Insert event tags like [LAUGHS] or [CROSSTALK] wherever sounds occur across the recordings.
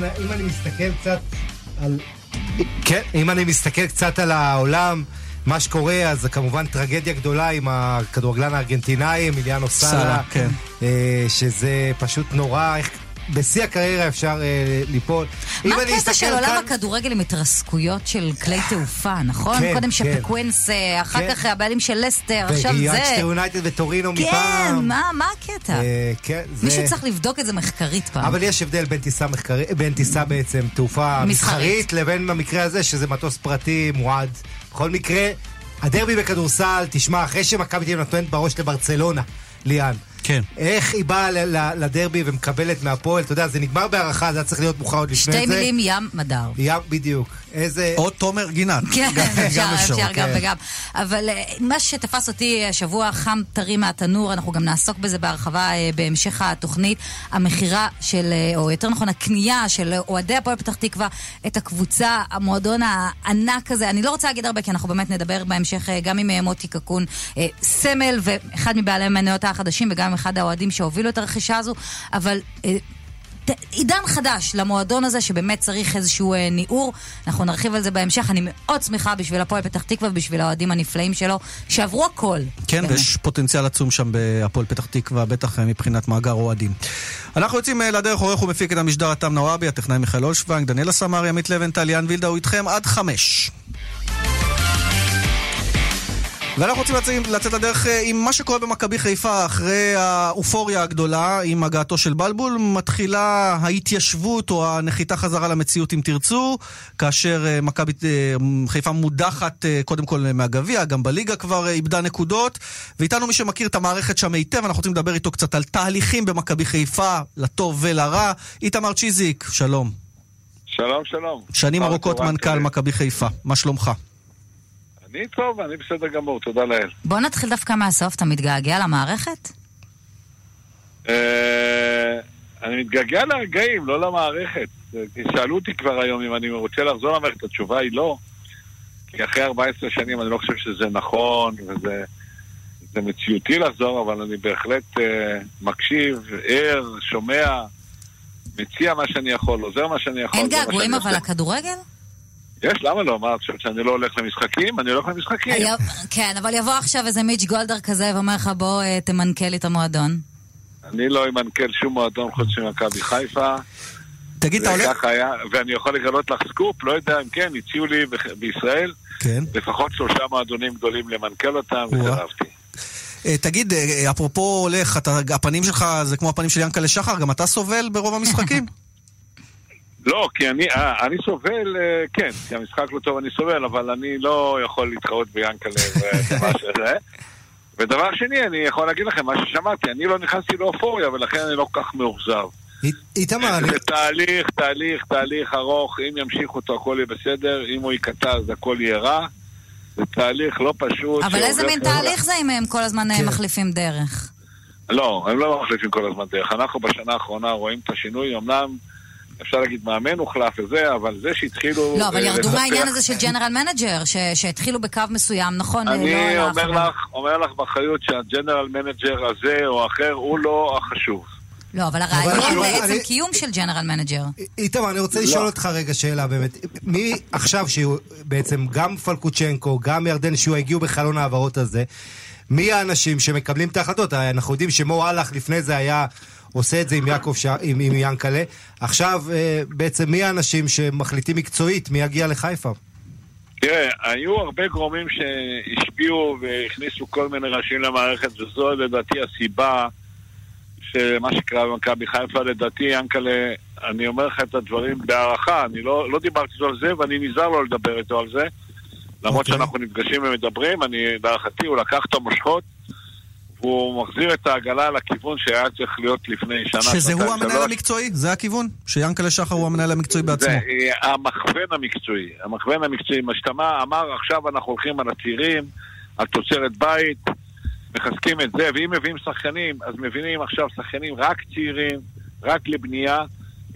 אם אני מסתכל קצת על... כן, אם אני מסתכל קצת על העולם, מה שקורה, אז זה כמובן טרגדיה גדולה עם הכדורגלן הארגנטינאי, אמיליאנו סאלה, כן. אה, שזה פשוט נורא, איך בשיא הקריירה אפשר אה, ליפול. מה הקטע של עולם כאן- הכדורגל עם התרסקויות של כלי תעופה, נכון? כן, קודם כן. שפקווינס, אה, אחר כן. כך הבעלים של לסטר, עכשיו ויאצ'טר זה. יונייטד וטורינו כן, מפעם. מה מה הקטע? אה, כן, זה... מישהו צריך לבדוק את זה מחקרית פעם. אבל יש הבדל בין טיסה מחקרית, בין טיסה בעצם תעופה מסחרית. מסחרית, לבין במקרה הזה שזה מטוס פרטי מועד. בכל מקרה, הדרבי בכדורסל, תשמע, אחרי שמכבי תל אביב נותנת בראש לברצלונה, ליאן. כן. איך היא באה ל- ל- לדרבי ומקבלת מהפועל, אתה יודע, זה נגמר בהערכה, זה היה צריך להיות מאוחר עוד לפני זה. שתי מילים ים מדר. ים, בדיוק. איזה... או תומר גינת. כן, גם אפשר, אפשר גם כן. וגם. אבל אה, מה שתפס אותי השבוע חם טרי מהתנור, אנחנו גם נעסוק בזה בהרחבה אה, בהמשך התוכנית, המכירה של, אה, או יותר נכון, הקנייה של אוהדי הפועל פתח תקווה, את הקבוצה, המועדון הענק הזה. אני לא רוצה להגיד הרבה, כי אנחנו באמת נדבר בהמשך אה, גם עם אה, מוטי קקון, אה, סמל ואחד מבעלי מניות החדשים, וגם אחד האוהדים שהובילו את הרכישה הזו, אבל... עידן חדש למועדון הזה שבאמת צריך איזשהו אה, ניעור. אנחנו נרחיב על זה בהמשך. אני מאוד שמחה בשביל הפועל פתח תקווה ובשביל האוהדים הנפלאים שלו, שעברו הכל. כן, באמת. ויש פוטנציאל עצום שם בהפועל פתח תקווה, בטח אה, מבחינת מאגר אוהדים. אנחנו יוצאים אה, לדרך, עורך ומפיק את המשדר התם נוואבי, הטכנאי מיכאל אולשוונג, דניאל סמרי, עמית לבנטל, יאן וילדה, הוא איתכם עד חמש. ואנחנו רוצים לצאת, לצאת לדרך אה, עם מה שקורה במכבי חיפה אחרי האופוריה הגדולה עם הגעתו של בלבול. מתחילה ההתיישבות או הנחיתה חזרה למציאות אם תרצו, כאשר אה, מכבי אה, חיפה מודחת קודם כל מהגביע, גם בליגה כבר איבדה נקודות. ואיתנו מי שמכיר את המערכת שם היטב, אנחנו רוצים לדבר איתו קצת על תהליכים במכבי חיפה, לטוב ולרע. איתמר צ'יזיק, שלום. שלום, שלום. שנים ארוכות? מנכ"ל מכבי חיפה, מה שלומך? אני טוב, אני בסדר גמור, תודה לאל. בוא נתחיל דווקא מהסוף. אתה מתגעגע למערכת? אה, אני מתגעגע לרגעים, לא למערכת. שאלו אותי כבר היום אם אני רוצה לחזור למערכת, התשובה היא לא. כי אחרי 14 שנים אני לא חושב שזה נכון וזה זה מציאותי לחזור, אבל אני בהחלט אה, מקשיב, ער, שומע, מציע מה שאני יכול, עוזר מה שאני יכול. אין געגועים אבל. לכדורגל? יש, למה לא? מה, את חושבת שאני לא הולך למשחקים? אני הולך למשחקים. כן, אבל יבוא עכשיו איזה מיץ' גולדר כזה ואומר לך בוא אה, תמנכ"ל לי את המועדון. אני לא אמנכ"ל שום מועדון חוץ ממכבי חיפה. תגיד, אתה הולך... היה, ואני יכול לגלות לך סקופ, לא יודע אם כן, הציעו לי בישראל כן. לפחות שלושה מועדונים גדולים למנכ"ל אותם. וסירבתי. אה, תגיד, אה, אפרופו הולך, הפנים שלך זה כמו הפנים של ינקלה שחר, גם אתה סובל ברוב המשחקים? [LAUGHS] לא, כי אני, אה, אני סובל, אה, כן, כי המשחק לא טוב אני סובל, אבל אני לא יכול להתחרות ביאנקל'ה ומה שזה. ודבר שני, אני יכול להגיד לכם מה ששמעתי, אני לא נכנסתי לאופוריה ולכן אני לא כל כך מאוכזב. אית- איתמר, אני... זה תהליך, תהליך, תהליך ארוך, אם ימשיכו אותו הכל יהיה בסדר, אם הוא ייקטע אז הכל יהיה רע. זה תהליך לא פשוט. אבל איזה מין. תהליך זה אם הם כל הזמן אה, כן. מחליפים דרך? לא, הם לא מחליפים כל הזמן דרך. אנחנו בשנה האחרונה רואים את השינוי, אמנם אפשר להגיד מאמן הוחלף וזה, אבל זה שהתחילו... לא, אבל אה, ירדו מהעניין הזה של ג'נרל מנג'ר, שהתחילו בקו מסוים, נכון? אני לא אומר. לך, אומר לך באחריות שהג'נרל מנג'ר הזה או אחר הוא לא החשוב. לא, אבל הרעיון אני- בעצם אני- קיום של ג'נרל מנג'ר. איתמר, אני רוצה לא. לשאול אותך רגע שאלה באמת. מי עכשיו, שהוא בעצם גם פלקוצ'נקו, גם ירדן שועה הגיעו בחלון ההעברות הזה, מי האנשים שמקבלים את ההחלטות? אנחנו יודעים שמו אהלך לפני זה היה עושה את זה עם יעקב, ש... עם, עם ינקלה. עכשיו, אה, בעצם מי האנשים שמחליטים מקצועית מי יגיע לחיפה? תראה, היו הרבה גורמים שהשפיעו והכניסו כל מיני ראשים למערכת, וזו לדעתי הסיבה שמה שקרה במכבי חיפה, לדעתי, ינקלה, אני אומר לך את הדברים בהערכה, אני לא, לא דיברתי איתו על זה, ואני נזהר לא לדבר איתו על זה, למרות אוקיי. שאנחנו נפגשים ומדברים, אני, להערכתי, הוא לקח את המושכות, והוא מחזיר את העגלה לכיוון שהיה צריך להיות לפני שנה, שזה הוא המנהל שלוש. המקצועי? זה הכיוון? שיאנקלה שחר הוא המנהל המקצועי בעצמו. זה אה, המכוון המקצועי. המכוון המקצועי. מה שאתה אמר, עכשיו אנחנו הולכים על הצעירים, על תוצרת בית, מחזקים את זה, ואם מביאים שחקנים, אז מביאים עכשיו שחקנים רק צעירים, רק לבנייה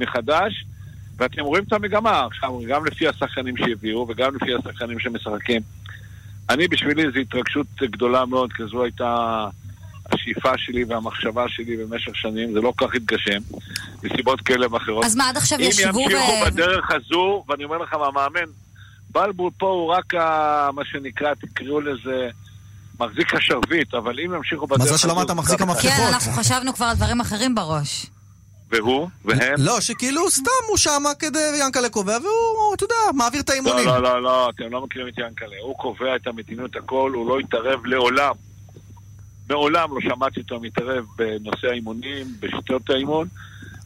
מחדש, ואתם רואים את המגמה עכשיו, גם לפי השחקנים שהביאו וגם לפי השחקנים שמשחקים. אני, בשבילי זו התרגשות גדולה מאוד, כי זו הייתה השאיפה שלי והמחשבה שלי במשך שנים, זה לא כל כך התגשם, מסיבות כאלה ואחרות. אז מה, עד עכשיו אם ישבו ימשיכו ו... בדרך הזו, ואני אומר לך מהמאמן, בלבול פה הוא רק ה, מה שנקרא, תקראו לזה, מחזיק השרביט, אבל אם ימשיכו בדרך. מזל שלא אמרת מחזיק כן, המפתחות. אנחנו חשבנו כבר על דברים אחרים בראש. והוא? והם? לא, שכאילו סתם הוא שמה כדי ינקלה קובע, והוא, אתה יודע, מעביר את לא, האימונים. לא, לא, לא, אתם לא מכירים את ינקלה. הוא קובע את המדיניות הכל, הוא לא יתערב לעולם. מעולם לא שמעתי אותו מתערב בנושא האימונים, בשיטות האימון.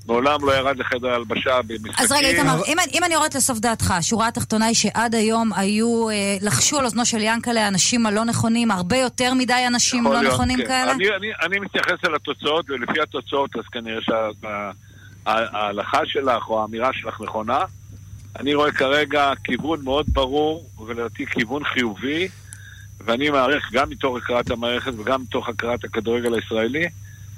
מעולם לא ירד לחדר הלבשה במשחקים. אז רגע, איתמר, אם, אם אני יורדת לסוף דעתך, השורה התחתונה היא שעד היום היו, אה, לחשו על אוזנו של ינקלה האנשים הלא נכונים, הרבה יותר מדי אנשים לא להיות, נכונים כן. כאלה? אני, אני, אני מתייחס אל התוצאות, ולפי התוצאות, אז כנראה שההלכה שלך או האמירה שלך נכונה. אני רואה כרגע כיוון מאוד ברור, ולדעתי כיוון חיובי, ואני מעריך גם מתוך הכרת המערכת וגם מתוך הכרת הכדורגל הישראלי,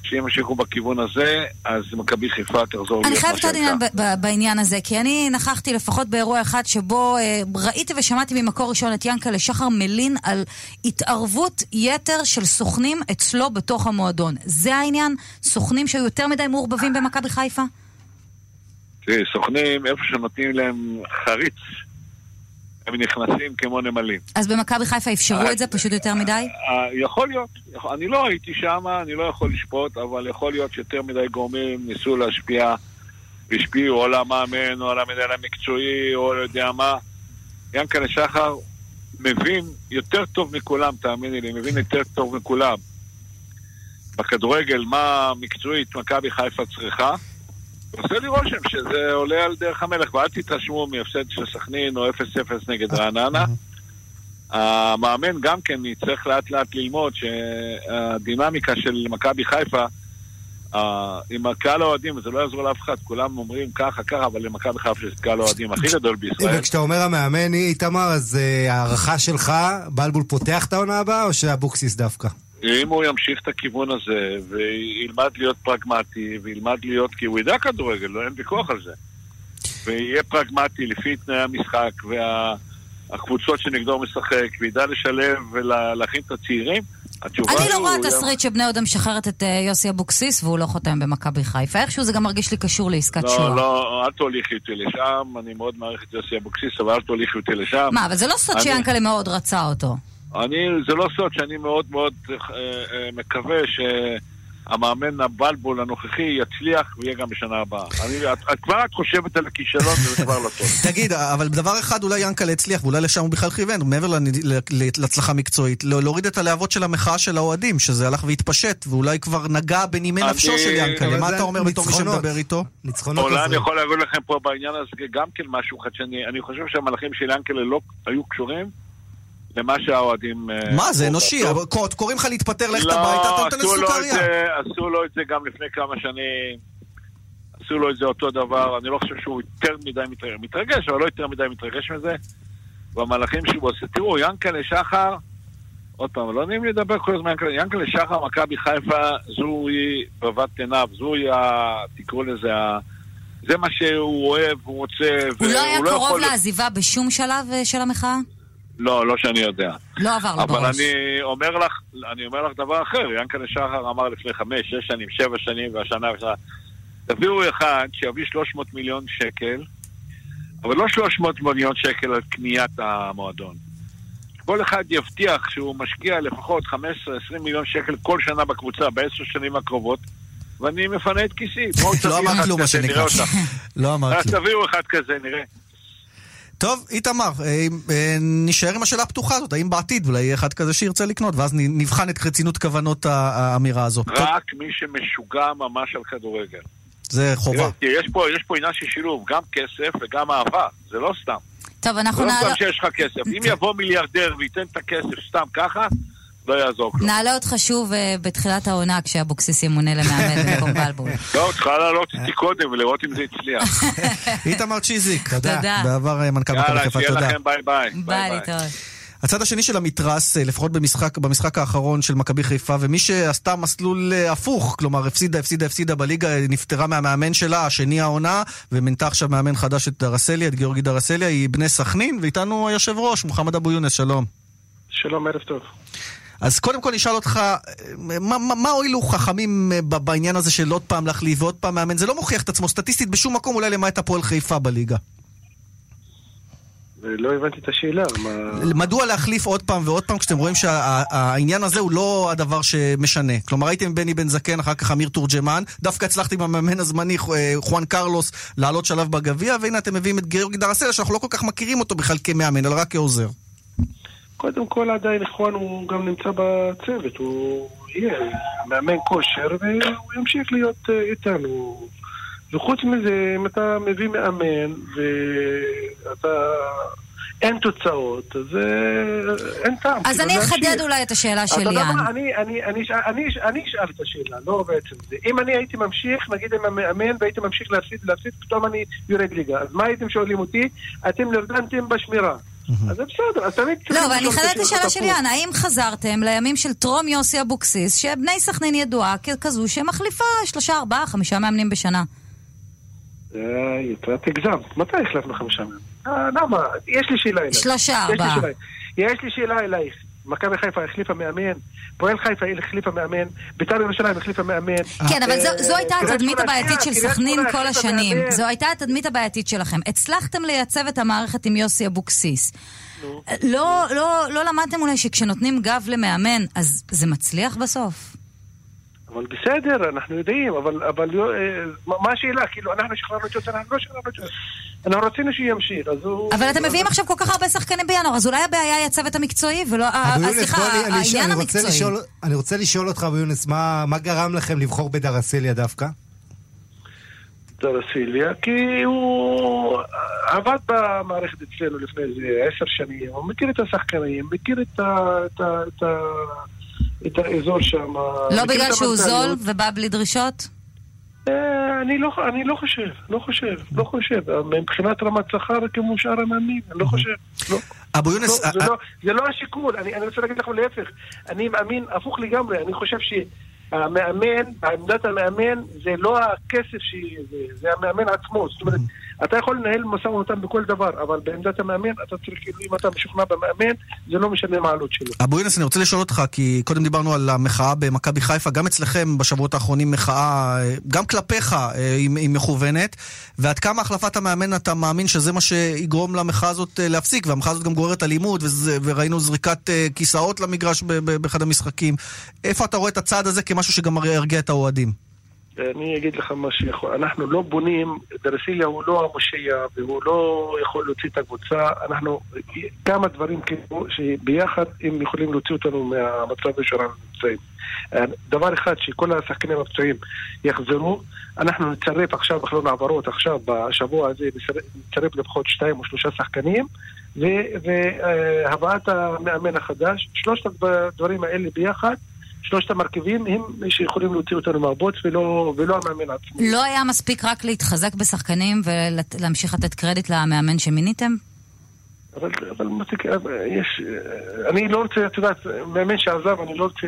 שאם ימשיכו בכיוון הזה, אז מכבי חיפה תחזור אני להיות חייבת מה עוד עניין שהייתה. ב- ב- בעניין הזה, כי אני נכחתי לפחות באירוע אחד שבו אה, ראיתי ושמעתי ממקור ראשון את ינקלה שחר מלין על התערבות יתר של סוכנים אצלו בתוך המועדון. זה העניין? סוכנים שהיו יותר מדי מעורבבים במכבי חיפה? תראי, סוכנים, איפה שנותנים להם חריץ, הם נכנסים כמו נמלים. אז במכבי חיפה אפשרו את זה פשוט יותר מדי? אה, יכול להיות, אני לא הייתי שם, אני לא יכול לשפוט, אבל יכול להיות שיותר מדי גורמים ניסו להשפיע, והשפיעו או על המאמן, או על המנהל המקצועי, או לא יודע מה. ינקלה שחר מבין יותר טוב מכולם, תאמיני לי, מבין יותר טוב מכולם בכדורגל מה מקצועית מכבי חיפה צריכה. עושה לי רושם שזה עולה על דרך המלך, ואל תתרשמו מהפסד של סכנין או 0-0 נגד רעננה. המאמן גם כן יצטרך לאט לאט ללמוד שהדינמיקה של מכבי חיפה אה, עם הקהל האוהדים, זה לא יעזור לאף אחד, כולם אומרים ככה ככה, אבל למכבי חיפה יש קהל האוהדים הכי גדול בישראל. וכשאתה אומר המאמן, איתמר, אז אה, הערכה שלך, בלבול פותח את העונה הבאה, או שאבוקסיס דווקא? אם הוא ימשיך את הכיוון הזה, וילמד להיות פרגמטי, וילמד להיות, כי הוא ידע כדורגל, לא אין ויכוח על זה. ויהיה פרגמטי לפי תנאי המשחק, והקבוצות שנגדו הוא משחק, וידע לשלב ולהכין את הצעירים, התשובה אני לא רואה תסריט שבני יהודה משחררת את אה, יוסי אבוקסיס והוא לא חותם במכבי חיפה. איכשהו זה גם מרגיש לי קשור לעסקת שואה. לא, לא, אל תוליכי אותי לשם, אני מאוד מעריך את יוסי אבוקסיס, אבל אל תוליכי אותי לשם. מה, אבל זה לא סוד שיאנקל'ה מאוד רצה אותו. אני, זה לא סוד שאני מאוד מאוד אה, אה, מקווה שהמאמן הבלבול הנוכחי יצליח ויהיה גם בשנה הבאה. אני, את, את כבר את חושבת על הכישלון וזה כבר לא טוב. [LAUGHS] תגיד, אבל בדבר אחד אולי ינקלה הצליח, ואולי לשם הוא בכלל כיוון, מעבר להצלחה מקצועית, לא- להוריד את הלהבות של המחאה של האוהדים, שזה הלך והתפשט, ואולי כבר נגע בנימי אני- נפשו של ינקלה. מה אתה אומר בתור מי. שמדבר איתו? ניצחונות אולי אני. יכול להגיד לכם פה בעניין הזה גם כן משהו חדשני. אני חושב שהמהלכים של ינקלה לא היו קשורים למה שהאוהדים... אה, מה, זה. אנושי, קוראים לך להתפטר, לך לא, הביתה, אתה נותן את לסוכריה. עשו לו את זה גם לפני כמה שנים. עשו לו את זה אותו דבר. אני לא חושב שהוא יותר מדי מתרגש, אבל לא יותר מדי מתרגש מזה. והמהלכים שהוא עושה, תראו, ינקלה שחר, עוד פעם, לא נעים לי לדבר כל הזמן, ינקלה, שחר, מכבי חיפה, זוהי בבת עיניו, זוהי, ה- תקראו לזה, ה- זה מה שהוא אוהב, הוא רוצה, הוא לא היה קרוב יכול- לעזיבה בשום שלב אה, של המחאה? לא, לא שאני יודע. לא עבר לו אבל בראש. אני אומר לך, אני אומר לך דבר אחר, ינקלה שחר אמר לפני חמש, שש שנים, שבע שנים, והשנה ושנה, תביאו אחד שיביא 300 מיליון שקל, אבל לא 300 מיליון שקל על קניית המועדון. כל אחד יבטיח שהוא משקיע לפחות 15-20 מיליון שקל כל שנה בקבוצה, בעשר שנים הקרובות, ואני מפנה את כיסי. [LAUGHS] לא אחד כלום, מה שנקרא. [LAUGHS] לא אמרת אז כלום. תביאו אחד כזה, נראה. טוב, איתמר, אה, אה, נשאר עם השאלה הפתוחה הזאת, האם בעתיד אולי יהיה אחד כזה שירצה לקנות, ואז נבחן את רצינות כוונות האמירה. טוב, רק מי שמשוגע ממש על כדורגל. זה חובה. יש פה, יש פה עניין של שילוב, גם כסף וגם אהבה, זה לא סתם. טוב, זה אנחנו לא נעלה- סתם שיש לך כסף. אם יבוא מיליארדר וייתן את הכסף סתם ככה, לא יעזור כלום. נעלה אותך שוב אה, בתחילת העונה כשאבוקסיס ימונה למאמן [LAUGHS] במקום בלבול. לא, צריכה לעלות איתי קודם ולראות אם זה הצליח. [LAUGHS] איתמר צ'יזיק, [LAUGHS] תודה. בעבר אה, מנכ"ל מכבי יאללה, חיפה, שיהיה תודה. לכם ביי ביי. ביי, להתראות. הצד השני של המתרס, אה, לפחות במשחק, במשחק האחרון של מכבי חיפה, ומי שעשתה מסלול הפוך, כלומר הפסידה, הפסידה, הפסידה בליגה, נפטרה מהמאמן שלה, השני העונה, ומינתה עכשיו מאמן חדש את דרסליה, את גיאורגי דרסליה, היא בני סכנין, ואיתנו היושב ראש, מוחמד אבו יונס, שלום. שלום, ערב טוב. אז קודם כל נשאל אותך, מה, מה, מה הועילו חכמים אה, בעניין הזה של עוד פעם להחליף ועוד פעם מאמן? זה לא מוכיח את עצמו סטטיסטית בשום מקום, אולי למעט הפועל חיפה בליגה. לא הבנתי את השאלה. מה... מדוע להחליף עוד פעם ועוד פעם כשאתם רואים שהעניין הזה הוא לא הדבר שמשנה? כלומר, הייתם בני בן זקן, אחר כך אמיר תורג'מן, דווקא הצלחתם עם המאמן הזמני אה, חואן קרלוס לעלות שלב בגביע, והנה אתם מביאים את גיאורגי דרסלה, שאנחנו לא כל כך מכירים אותו בכלל כמאמן, אלא רק כעוזר. קודם כל עדיין חואן הוא גם נמצא בצוות, הוא יהיה מאמן כושר והוא ימשיך להיות אה, איתנו. וחוץ מזה, אם אתה מביא מאמן ואתה... אין תוצאות, אז אה, אין טעם. אז כאילו, אני. אחדד אולי את השאלה של ליאן. אני- אשאל- את השאלה, לא בעצם זה. אם אני הייתי ממשיך, נגיד עם המאמן, והייתי ממשיך להפסיד, להפסיד, פתאום אני יורד ליגה. אז מה הייתם שואלים אותי? אתם נרדמתם בשמירה. אז זה בסדר, אז תמיד צריכים לא, ואני לשאול אחדד את השאלה של. ליאן, האם חזרתם לימים של טרום יוסי אבוקסיס, שבני סכנין ידועה ככזו שמחליפה שלושה, ארבעה, חמישה מאמנים בשנה? אה, את הגזמת. מתי החלפנו חמישה מהם? אה, למה? יש לי שאלה אלייך. שלושה, יש לי ארבעה. יש לי שאלה אלייך. מכבי חיפה החליפה מאמן, פועל חיפה החליפה מאמן, בית"ר ירושלים החליפה מאמן. כן, אבל זו- אה, הייתה קריית התדמית הבעייתית של סכנין כל השנים. זו הייתה התדמית הבעייתית שלכם. הצלחתם לייצב את המערכת עם יוסי אבוקסיס. לא, לא, לא למדתם אולי שכשנותנים גב למאמן, אז זה מצליח בסוף? אבל בסדר, אנחנו יודעים, אבל, אבל אה, מה השאלה? כאילו, אנחנו שחררנו את יוסי, אנחנו לא שחררנו את יוסי. אנחנו רצינו שימשיך, אז הוא... אבל אתם מביאים עכשיו כל כך הרבה שחקנים בינואר, אז אולי הבעיה היא הצוות המקצועי, ולא... ה- אבו ה- יונס, סליחה, העניין המקצועי. אני רוצה לשאול אותך, אבו יונס, מה מה גרם לכם לבחור בדרסיליה דווקא? דרסיליה, כי הוא עבד במערכת אצלנו לפני איזה עשר שנים, הוא מכיר את השחקנים, מכיר את, ה, את, האזור שם. לא בגלל שהוא זול. ובא בלי דרישות? אה, אני לא, אני לא חושב, לא חושב, לא חושב. מבחינת רמת שכר כמו שאר המאמנים, אני לא חושב. לא. אבו יונס, לא, זה, אה, לא, זה לא השיקול, אני, אני רוצה להגיד לכם להפך, אני מאמין הפוך לגמרי, אני חושב שהמאמן, עמדת המאמן זה לא הכסף, ש- זה, זה המאמן עצמו, זאת אומרת, אתה יכול לנהל משא ומתן בכל דבר, אבל בעמדת המאמן אתה צריך, כאילו, אם אתה משוכנע במאמן, זה לא משנה מה העלות שלו. אבו יונס, אני רוצה לשאול אותך, כי קודם דיברנו על המחאה במכבי חיפה, גם אצלכם בשבועות האחרונים מחאה, אה, גם כלפיך אה, היא מכוונת, ועד כמה החלפת המאמן אתה מאמין שזה מה שיגרום למחאה הזאת אה, להפסיק, והמחאה הזאת גם גוררת אלימות, וזה- וראינו זריקת כיסאות למגרש באחד המשחקים. איפה אתה רואה את הצעד הזה כמשהו שגם ירגיע את האוהדים? אני אגיד לך מה שיכול, אנחנו לא בונים, דרסיליה הוא לא המושיע והוא לא יכול להוציא את הקבוצה, אנחנו, כמה דברים כאילו שביחד הם יכולים להוציא אותנו מהמצב שאנחנו נמצאים. דבר אחד, שכל השחקנים הפצועים יחזרו, אנחנו נצרף עכשיו בחלון העברות, עכשיו בשבוע הזה נצרף לפחות שתיים או שלושה שחקנים והבאת המאמן החדש, שלושת הדברים האלה ביחד שלושת המרכיבים הם שיכולים להוציא אותנו מהבוץ ולא, ולא המאמן עצמו. לא היה מספיק רק להתחזק בשחקנים ולהמשיך לתת קרדיט למאמן שמיניתם? אבל, אבל מספיק, יש, אני לא רוצה, את יודעת, מאמן שעזב, אני לא רוצה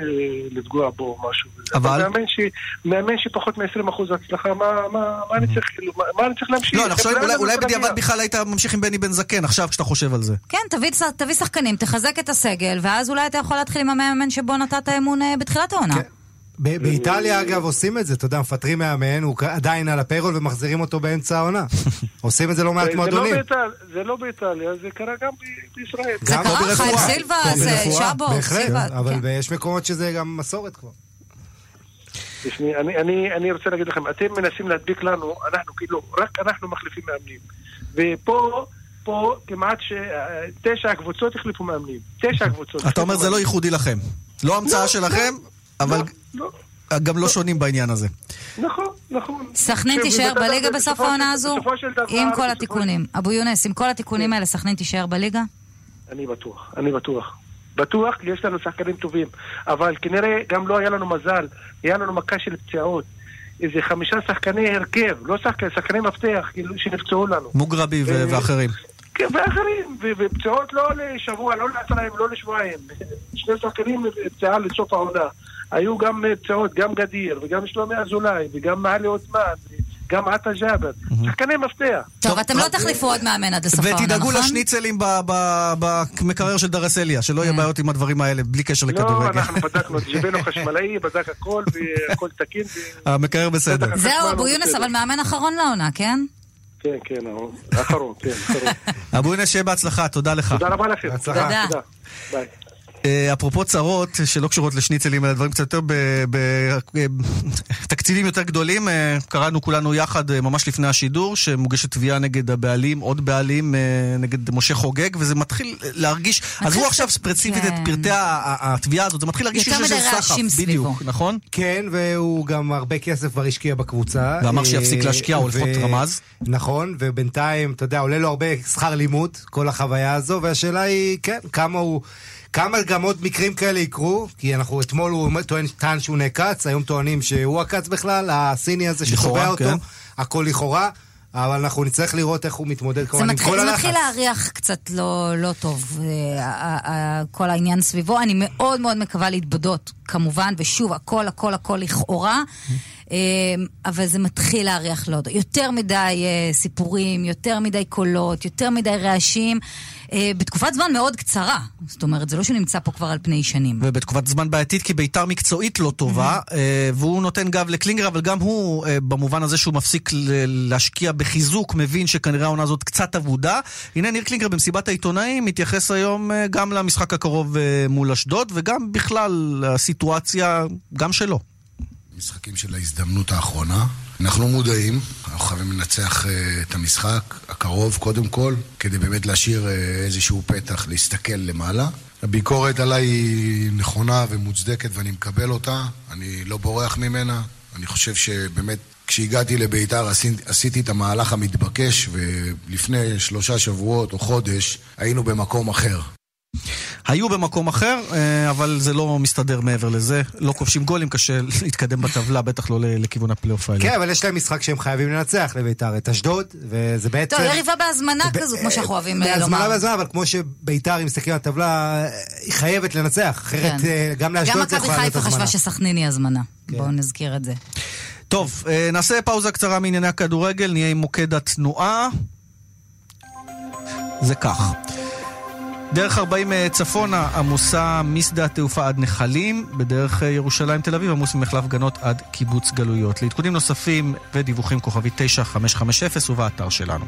לפגוע בו או משהו. אבל... מאמן, ש, מאמן שפחות מ-20% הצלחה, מה, מה, מה אני צריך, כאילו, מה, מה אני צריך להמשיך? לא, אני חושב, אולי, אולי? בדיעבד בכלל היית ממשיך עם בני בן זקן, עכשיו כשאתה חושב על זה. כן, תביא, תביא שחקנים, תחזק את הסגל, ואז אולי אתה יכול להתחיל עם המאמן שבו נתת אמון אה, בתחילת העונה. כן. ב- באיטליה אגב עושים את זה, אתה יודע, מפטרים מאמן, הוא עדיין על הפיירול ומחזירים אותו באמצע העונה. [LAUGHS] עושים את זה לא מעט זה לא מועדונים. זה לא באיטליה, זה קרה גם בישראל. זה גם קרה, ברפואה. חיים סילבה, גם זה שבו, בהחלט, סילבה, אבל כן. יש מקומות שזה גם מסורת כבר. תשמעי, אני, אני, אני רוצה להגיד לכם, אתם מנסים להדביק לנו, אנחנו כאילו, רק אנחנו מחליפים מאמנים. ופה, פה כמעט ש... תשע הקבוצות החליפו מאמנים. תשע הקבוצות. אתה אומר זה לא. ייחודי לכם. לא המצאה שלכם, אבל לא, גם לא שונים בעניין הזה. נכון, נכון. סכנין תישאר בליגה בסוף העונה הזו? בסופו של דבר, עם כל התיקונים. אבו יונס, עם כל התיקונים האלה, סכנין תישאר בליגה? אני בטוח, אני בטוח. בטוח, כי יש לנו שחקנים טובים. אבל כנראה גם לא היה לנו מזל, היה לנו מכה של פציעות. איזה חמישה שחקני הרכב, לא שחקני, שחקני מפתח, כאילו, שנפצעו לנו. מוגרבי ו- אה, ואחרים. כן, ואחרים, ו- ופציעות לא לשבוע, לא לעשרה ימים, לא לשבועיים. שני שחקנים פציעה לסוף העונה. היו גם פציעות, גם גדיר, וגם שלומי אזולאי, וגם מעלי עותמן, גם עטה ג'אבר. שחקני מפתח. טוב, אתם לא תחליפו עוד מאמן עד הסוף העונה, נכון? ותדאגו לשניצלים במקרר של דרסליה, שלא יהיה כן. בעיות עם הדברים האלה, בלי קשר לא, לכדורגל. אנחנו בדקנו, הבאנו חשמלאי, בדק הכל, והכל תקין. המקרר בסדר. זהו, אבו יונס. אבל מאמן אחרון לעונה, כן? כן, כן, האחרון, כן, האחרון. [LAUGHS] אבו יונס, שיהיה בהצלחה, תודה לך. תודה רבה לכם. תודה. ביי. אה, אפרופו צרות שלא קשורות לשניצלים, אלא דברים קצת יותר בתקציבים יותר גדולים, אה, קראנו כולנו יחד אה, ממש לפני השידור, שמוגשת תביעה נגד הבעלים, עוד בעלים, אה, נגד משה חוגג, וזה מתחיל להרגיש, עזבו עכשיו ספציפית את כן. פרטי התביעה הזאת, זה מתחיל להרגיש שיש איזה סחף. בדיוק, נכון? כן, והוא גם הרבה כסף כבר השקיע בקבוצה. ואמר אה, שיפסיק להשקיע, או לפחות רמז. נכון, ובינתיים, אתה יודע, עולה לו הרבה שכר לימוד, כל החוויה הזו, והשאלה היא, כן, כמה הוא... כמה גם עוד מקרים כאלה יקרו, כי אנחנו, אתמול הוא טוען, טען שהוא נעקץ, היום טוענים שהוא עקץ בכלל, הסיני הזה לכאורה, שתובע אותו, כן. הכל לכאורה, אבל אנחנו נצטרך לראות איך הוא מתמודד זה כמובן עם מתחיל, כל זה הלחץ. מתחיל להריח קצת לא, לא טוב, אה, ה- ה- כל העניין סביבו. אני מאוד מאוד מקווה להתבדות, כמובן, ושוב, הכל, הכל, הכל לכאורה, אה, אבל זה מתחיל להריח לא טוב. יותר מדי אה, סיפורים, יותר מדי קולות, יותר מדי רעשים, אה, בתקופת זמן מאוד קצרה. זאת אומרת, זה לא שהוא נמצא פה כבר על פני שנים. ובתקופת זמן בעייתית, כי ביתר מקצועית לא טובה, אה, והוא נותן גב לקלינגר, אבל גם הוא, אה, במובן הזה שהוא מפסיק להשקיע בחיזוק, מבין שכנראה העונה הזאת קצת אבודה. הנה ניר קלינגר במסיבת העיתונאים מתייחס היום אה, גם למשחק הקרוב אה, מול אשדוד, וגם בכלל לסיטואציה, גם שלו. משחקים של ההזדמנות האחרונה. אנחנו מודעים, אנחנו חייבים לנצח uh, את המשחק הקרוב קודם כל, כדי באמת להשאיר uh, איזשהו פתח להסתכל למעלה. הביקורת עליי היא נכונה ומוצדקת ואני מקבל אותה, אני לא בורח ממנה. אני חושב שבאמת כשהגעתי לביתר עשיתי, עשיתי את המהלך המתבקש ולפני שלושה שבועות או חודש היינו במקום אחר. היו במקום אחר, אה, אבל זה לא מסתדר מעבר לזה. לא כובשים גולים, קשה להתקדם בטבלה, בטח לא ל- לכיוון הפלייאוף העליון. כן, אבל יש להם משחק שהם חייבים לנצח לביתר, את אשדוד, וזה בעצם... טוב, יריבה בהזמנה כזו, כמו שאנחנו אוהבים אה, בהזמנה לומר. בהזמנה, אבל כמו שביתר, אם מסתכלים על הטבלה, היא חייבת לנצח, אחרת כן. אה, גם גם לאשדוד זה מכבי יכולה להיות חיפה הזמנה. חשבה שסכנין היא הזמנה. כן. בואו נזכיר את זה. טוב, אה, נעשה פאוזה קצרה מענייני הכדורגל, נהיה עם מוקד התנועה. זה כך. דרך 40 צפונה עמוסה משדה התעופה עד נחלים, בדרך אה, ירושלים תל אביב עמוס ממחלף גנות עד קיבוץ גלויות. לעדכונים נוספים ודיווחים כוכבי 9550 ובאתר שלנו.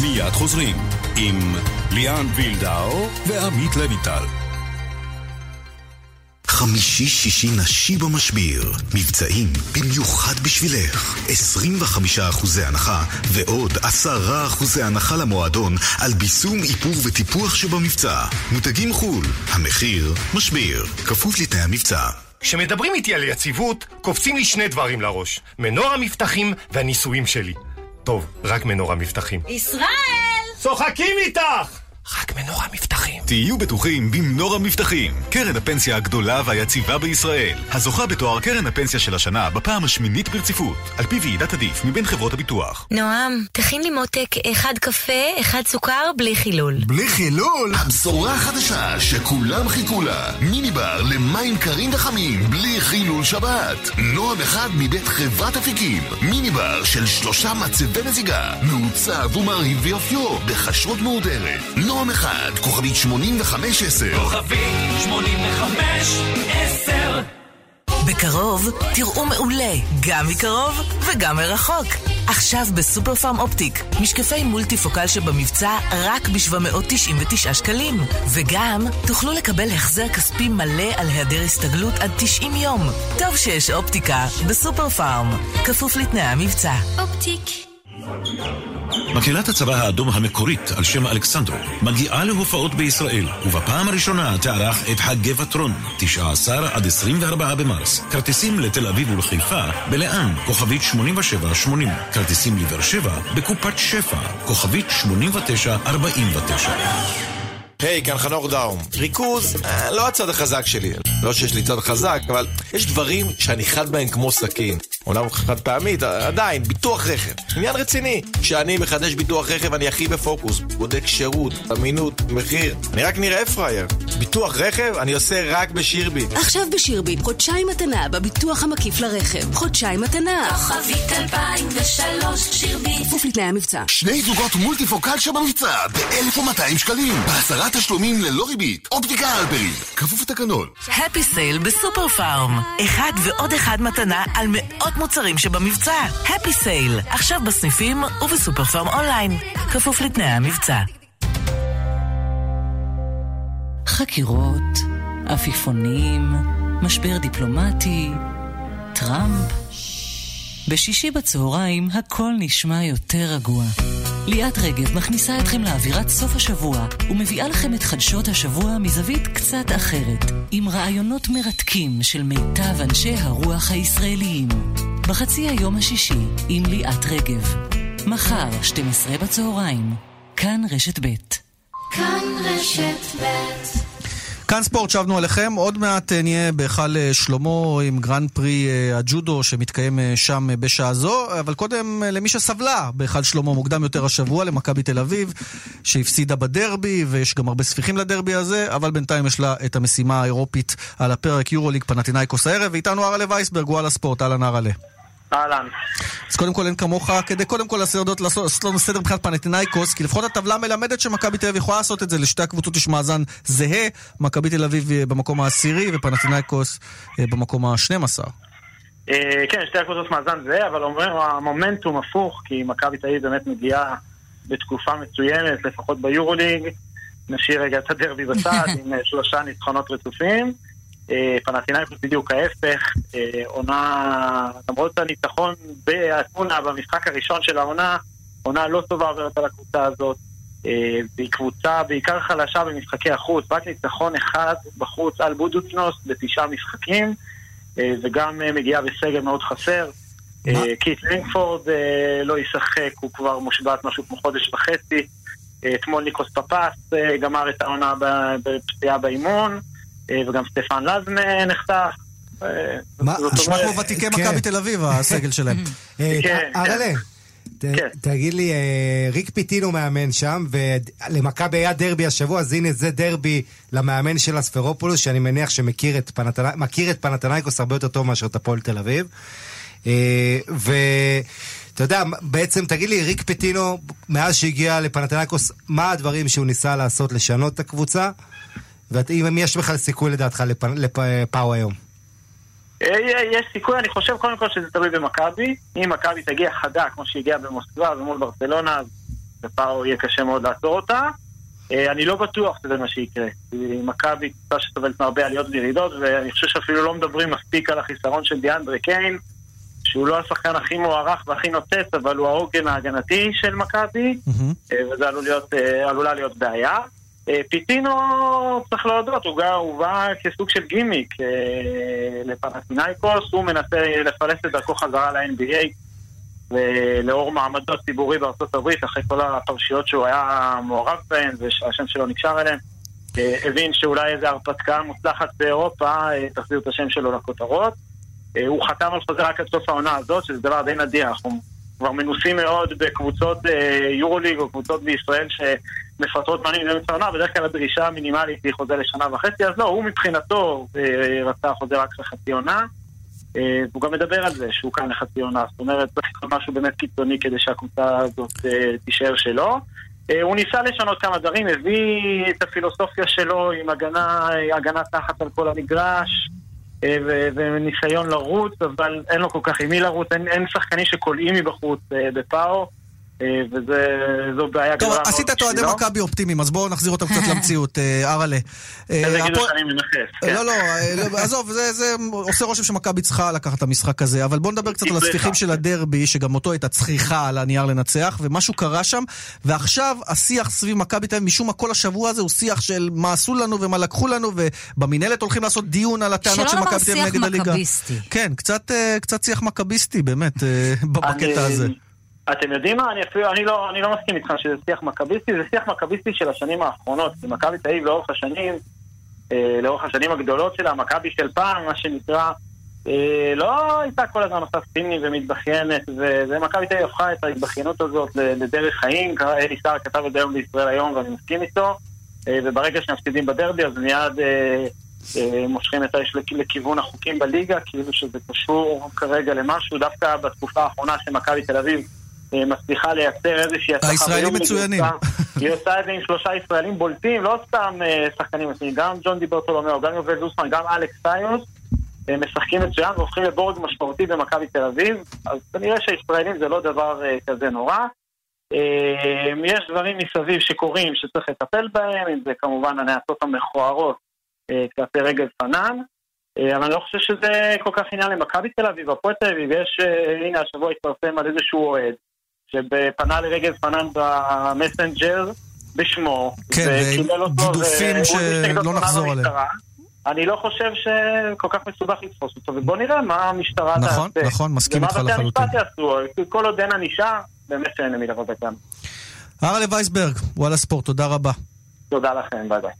מיד חוזרים עם ליאן וילדאו ועמית לויטל. חמישי שישי נשי במשביר. מבצעים במיוחד בשבילך. 25% הנחה ועוד 10% הנחה למועדון על ביסום, איפור וטיפוח שבמבצע. מותגים חו"ל, המחיר משביר. כפוף לתנאי המבצע. כשמדברים איתי על יציבות, קופצים לי שני דברים לראש. מנור המבטחים והנישואים שלי. טוב, רק מנור המבטחים. ישראל! צוחקים איתך! רק מנור המבטחים. תהיו בטוחים במנור המבטחים, קרן הפנסיה הגדולה והיציבה בישראל, הזוכה בתואר קרן הפנסיה של השנה בפעם השמינית ברציפות, על פי ועידת עדיף מבין חברות הביטוח. נועם, תכין לי מותק אחד קפה, אחד סוכר, בלי חילול. בלי חילול? הבשורה החדשה שכולם חיכו לה. מיני בר למים קרים וחמים, בלי חילול שבת. נועם אחד מבית חברת אפיקים. מיני בר של שלושה מצבי מזיגה. מעוצב ומרהיב ויופיו, בכשרות מהודרת. נועם אחד, כוכבית 8510. כוכבית 85 10 בקרוב תראו מעולה, גם מקרוב וגם מרחוק. עכשיו בסופר פארם אופטיק, משקפי מולטיפוקל שבמבצע רק ב-799 שקלים. וגם תוכלו לקבל החזר כספי מלא על היעדר הסתגלות עד 90 יום. טוב שיש אופטיקה בסופר פארם, כפוף לתנאי המבצע. אופטיק. מקהלת הצבא האדום המקורית על שם אלכסנדרו מגיעה להופעות בישראל ובפעם הראשונה תערך את חגי וטרון 19 עד 24 במרס כרטיסים לתל אביב ולחיפה בלאן כוכבית 8780 כרטיסים לבאר שבע בקופת שפע כוכבית 8949 היי, כאן חנוך דאום. ריכוז, אה, לא הצד החזק שלי. לא שיש לי צד חזק, אבל יש דברים שאני חד בהם כמו סכין. אומנם חד פעמית, עדיין, ביטוח רכב. עניין רציני. כשאני מחדש ביטוח רכב אני הכי בפוקוס. בודק שירות, אמינות, מחיר. אני רק נראה פראייר. ביטוח רכב אני עושה רק בשירביט. עכשיו בשירביט, חודשיים מתנה בביטוח המקיף לרכב. חודשיים מתנה. כוכבית 2003 שירביט. כפוף לתנאי המבצע. שני זוגות מולטיפוקל שבמבצע ב-1,200 שקלים. בעשרה תשלומים ללא ריבית. אופטיקה אלפרין. כפוף לתקנון. Happy Sale בסופר פארם. אחד ועוד אחד מתנה על מאות מוצרים שבמבצע. Happy Sale, עכשיו בסניפים ובסופר פארם אונליין. כפוף לתנאי המבצע. חקירות, עפיפונים, משבר דיפלומטי, טראמפ. בשישי בצהריים הכל נשמע יותר רגוע. ליאת רגב מכניסה אתכם לאווירת סוף השבוע ומביאה לכם את חדשות השבוע מזווית קצת אחרת, עם ראיונות מרתקים של מיטב אנשי הרוח הישראליים. בחצי היום השישי עם ליאת רגב. מחר, 12 בצהריים. כאן רשת ב'. כאן רשת ב' כאן ספורט, שבנו אליכם, עוד מעט אה, נהיה בהיכל אה, שלמה עם גרנד פרי אה, הג'ודו שמתקיים שם בשעה זו, אבל קודם למי שסבלה בהיכל שלמה מוקדם יותר השבוע, למכבי תל אביב, שהפסידה בדרבי, ויש גם הרבה ספיחים לדרבי הזה, אבל בינתיים יש לה את המשימה האירופית על הפרק יורוליג פנטינאיקוס הערב, ואיתנו ארלה וייסברג, וואלה ספורט, אהלן ארלה. אהלן. אז קודם כל אין כמוך, כדי קודם כל לעשות, לעשות לנו סדר מבחינת פנטינאיקוס, כי לפחות הטבלה מלמדת שמכבי תל אביב יכולה לעשות את זה, לשתי הקבוצות יש מאזן זהה, מכבי תל אביב אה, במקום העשירי ופנטינאיקוס אה, במקום השנים עשר. אה, כן, שתי הקבוצות מאזן זהה, אבל אומר, המומנטום הפוך, כי מכבי תל אביב באמת מגיעה בתקופה מצוינת, לפחות ביורוליג. נשאיר רגע את הדרבי בצד, [LAUGHS] עם שלושה ניצחונות רצופים. אה, פנטינאיקוס בדיוק ההפך, אה, עונה, למרות הניצחון באתונה במשחק הראשון של העונה, עונה לא טובה עוברת על הקבוצה הזאת. אה, והיא קבוצה בעיקר חלשה במשחקי החוץ, רק ניצחון אחד בחוץ על בודוצנוס בתשעה משחקים, וגם מגיעה בסגל מאוד חסר. קית' לנגפורד לא ישחק, הוא כבר מושבת משהו כמו חודש וחצי. אתמול ניקוס פאפאס גמר את העונה בפציעה באימון. אה, וגם סטפן לאסם נחתך. אה, נשמע כמו ותיקי כן. מכבי תל אביב, הסגל שלהם. [LAUGHS] אה, כן, ארלה. כן. תגיד לי, ריק פיטינו מאמן שם, ולמכבי היה דרבי השבוע, אז הנה זה דרבי למאמן של אספרופולוס, שאני מניח שמכיר את, פנתנייקוס הרבה יותר טוב מאשר את הפועל תל אביב. ואתה יודע, בעצם תגיד לי, ריק פיטינו, מאז שהגיע לפנתנייקוס, מה הדברים שהוא ניסה לעשות לשנות את הקבוצה? ואם יש בכלל סיכוי לדעתך לפאו היום? אה, יש סיכוי, אני חושב קודם כל שזה תלוי במכבי. אם מכבי תגיע חדה כמו שהגיעה במוסקבה ומול ברצלונה, אז לפאו יהיה קשה מאוד לעצור אותה. אה, אני לא בטוח שזה מה שיקרה. מכבי קבוצה שסובלת מהרבה עליות וירידות, ואני חושב שאפילו לא מדברים מספיק על החיסרון של דיאנדרה קיין, שהוא לא השחקן הכי מוערך והכי נוצץ, אבל הוא העוגן ההגנתי של מכבי, mm-hmm. וזה עלול להיות, עלולה להיות בעיה. אה, פיטינו, צריך להודות, הוא, הוא בא כסוג של גימיק אה, לפנטינאיקוס, הוא מנסה לפלס את דרכו חזרה ל-NBA ולאור מעמדו הציבורי בארצות הברית, אחרי כל הפרשיות שהוא היה מעורב בהן והשם שלו נקשר אליהן, אה, הבין שאולי איזו הרפתקה מוצלחת באירופה תחזיר את השם שלו לכותרות. הוא חתם על חוזה רק עד סוף העונה הזאת, שזה דבר די נדיר, אנחנו כבר מנוסים מאוד בקבוצות יורוליג או קבוצות בישראל ש... מפטרות מאמנים באמצע העונה, בדרך כלל הדרישה המינימלית היא חוזה לשנה וחצי, אז לא, הוא מבחינתו אה, רצה חוזה רק לחצי עונה. אה, הוא גם מדבר על זה שהוא כאן לחצי עונה, זאת אומרת צריך לקרות משהו באמת קיצוני כדי שהקבוצה הזאת אה, תישאר שלו. הוא ניסה לשנות כמה דברים, הביא את הפילוסופיה שלו עם הגנה, הגנה תחת על כל המגרש וניסיון לרוץ, אבל אין לו כל כך עם מי לרוץ, אין, אין שחקנים שקולעים מבחוץ בפאו. אה, וזו בעיה גדולה מאוד. טוב, עשית את אוהדי מכבי אופטימיים, אז בואו נחזיר אותם קצת [LAUGHS] למציאות, אה, אראלה. אה, תגידו שאני מנכס, כן. לא, לא, לא [LAUGHS] עזוב, זה עושה רושם שמכבי צריכה לקחת את המשחק הזה, אבל בואו נדבר קצת על הספיחים של הדרבי, שגם אותו הייתה צריכה על הנייר לנצח, ומשהו קרה שם, ועכשיו השיח סביב מכבי תל אביב, משום מה כל השבוע הזה הוא שיח של מה עשו לנו ומה לקחו לנו, ובמינהלת הולכים לעשות דיון על הטענות של מכבי תל אביב נגד הליגה. שלא לומר שיח מכביסטי. כן, קצת שיח מכביסטי, באמת, [LAUGHS] בקטע הזה. אתם יודעים מה? אני אפילו, אני לא, אני לא מסכים איתכם שזה שיח מכביסטי, זה שיח מכביסטי של השנים האחרונות. כי מכבי תל אביב לאורך השנים, אה, לאורך השנים הגדולות שלה, מכבי של פעם, מה שנקרא, אה, לא הייתה כל הזמן עושה ספינים ומתבכיינת, וזה מכבי תל אביב הפכה את ההתבכיינות הזאת לדרך חיים. אלי סער כתב את זה היום בישראל היום ואני מסכים איתו, אה, וברגע שמפסידים בדרבי אז מיד אה, אה, מושכים את האש לכ- לכיוון החוקים בליגה, כאילו שזה קשור כרגע למשהו, דווקא בתקופה האחרונה שמכבי תל אביב מצליחה לייצר איזושהי הצלחה. הישראלים מצוינים. [LAUGHS] היא עושה- את זה עם שלושה ישראלים בולטים, לא סתם אה, שחקנים עצמיים, גם ג'ון דיברטולומיאו, גם יובל זוסמן, גם אלכס סיוס, אה, משחקים מצוין והופכים לבורג משמעותי במכבי תל אביב, אז כנראה שהישראלים זה לא דבר אה, כזה נורא. אה, יש דברים מסביב שקורים שצריך לטפל בהם, אם זה כמובן הנאצות המכוערות אה, כלפי רגל פנן, אה, אבל אני לא חושב שזה כל כך עניין למכבי תל אביב, הפועל תל אביב, יש, אה, הנה השבוע התפרסם על איזשהו אוהד שפנה לרגל פנן במסנג'ר בשמו, כן, נגדו שלא נחזור עליהם. אני לא חושב שכל כך מסובך לתפוס אותו, ובוא נראה מה המשטרה תעשה. נכון, נכון, מסכים איתך ומה בתי לחלוטין. המשפט יעשו, כל עוד אין ענישה, באמת שאין למי לבוא בטעם. אראל וייסברג, וואלה ספורט, תודה רבה. תודה לכם, ביי ביי.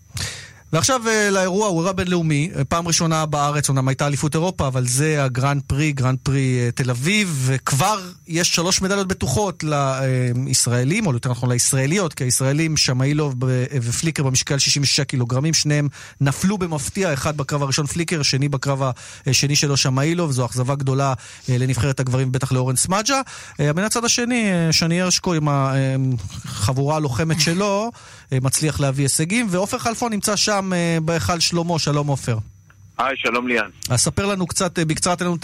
ועכשיו אה, לאירוע, הוא אירוע בינלאומי, אה, פעם ראשונה בארץ, אומנם הייתה אליפות אירופה, אבל זה הגרנד פרי, גרנד פרי אה, תל אביב, וכבר יש שלוש מדליות בטוחות לישראלים, או יותר נכון לישראליות, כי הישראלים, שמאילוב ופליקר במשקל 66 קילוגרמים, שניהם נפלו במפתיע, אחד בקרב הראשון פליקר, שני בקרב השני שלו שמאילוב, זו אכזבה גדולה לנבחרת הגברים, בטח לאורן סמדג'ה. מן הצד השני, שני הרשקו עם החבורה הלוחמת שלו, מצליח להביא הישגים, ועופר חלפון נמצא שם אה, בהיכל שלמה, שלום עופר. היי, שלום ליאן. אז ספר לנו קצת, אה, בקצרה, תן לנו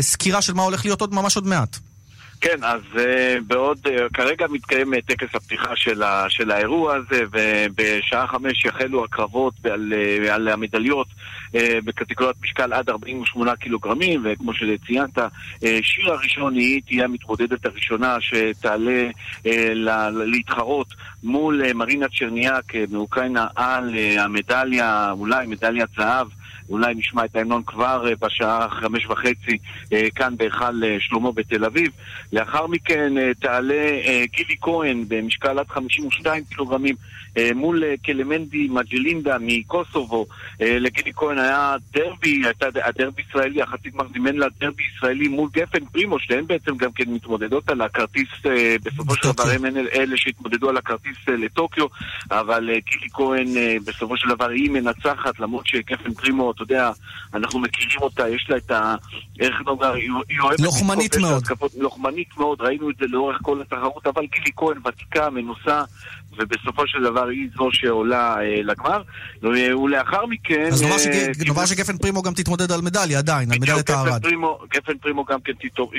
סקירה של מה הולך להיות עוד ממש עוד מעט. כן, אז uh, בעוד, uh, כרגע מתקיים uh, טקס הפתיחה של, ה, של האירוע הזה, ובשעה חמש יחלו הקרבות על, על המדליות בקטגוריית משקל עד 48 קילוגרמים, וכמו שציינת, שיר הראשון היא תהיה המתמודדת הראשונה שתעלה להתחרות מול מרינה צ'רניאק מאוקראינה על המדליה, אולי מדליית זהב. אולי נשמע את ההמנון כבר אה, בשעה חמש וחצי אה, כאן בהיכל אה, שלמה בתל אביב. לאחר מכן תעלה גילי כהן במשקל עד 52 קילוגרמים מול אה, קלמנדי מג'לינדה מקוסובו. אה, לגילי כהן היה דרבי, הייתה הדרבי ישראלי, החצי גמר זימן לה דרבי ישראלי מול גפן פרימו, שהן בעצם גם כן מתמודדות על הכרטיס, אה, בסופו של דבר הם אלה- שהתמודדו על הכרטיס אה, לטוקיו, אבל אה, גילי כהן אה, בסופו של דבר היא מנצחת, למרות שגפן פרימו, אתה יודע, אנחנו מכירים אותה, יש לה את ה... איך נאמר, היא אוהבת... לוחמנית מאוד. לוחמנית מאוד, ראינו את זה לאורך כל התחרות, אבל גילי כהן ותיקה, מנוסה, ובסופו של דבר היא זו שעולה אה, לגמר. ו- ולאחר מכן... אז נאמר אה, שג- נאמר שגפן פרימו גם תתמודד על מדליה עדיין, על מדליית הארד. פרימו, גפן פרימו גם כן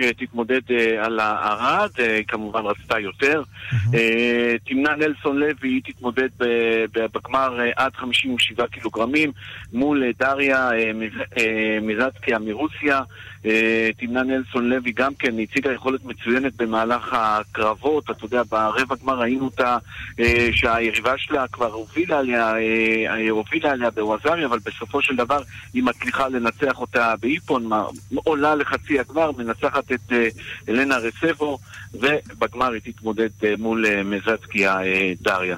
אה, תתמודד אה, על הארד, אה, כמובן רצתה יותר. אה, תמנע נלסון לוי, היא תתמודד בגמר אה, עד 57 קילוגרמים מול אה, דריה אה, אה, מזצקיה מרוסיה. אה, תמנע נלסון לוי גם כן הציגה יכולת מצוינת במהלך הקרבות, אתה יודע, ברבע גמר ראינו אותה אה, שהיריבה שלה כבר הובילה עליה, אה, הובילה עליה בווזארי, אבל בסופו של דבר היא מצליחה לנצח אותה באיפון, עולה לחצי הגמר, מנצחת את אלנה רסבו, ובגמר היא תתמודד מול אה, מזצקיה אה, דריה.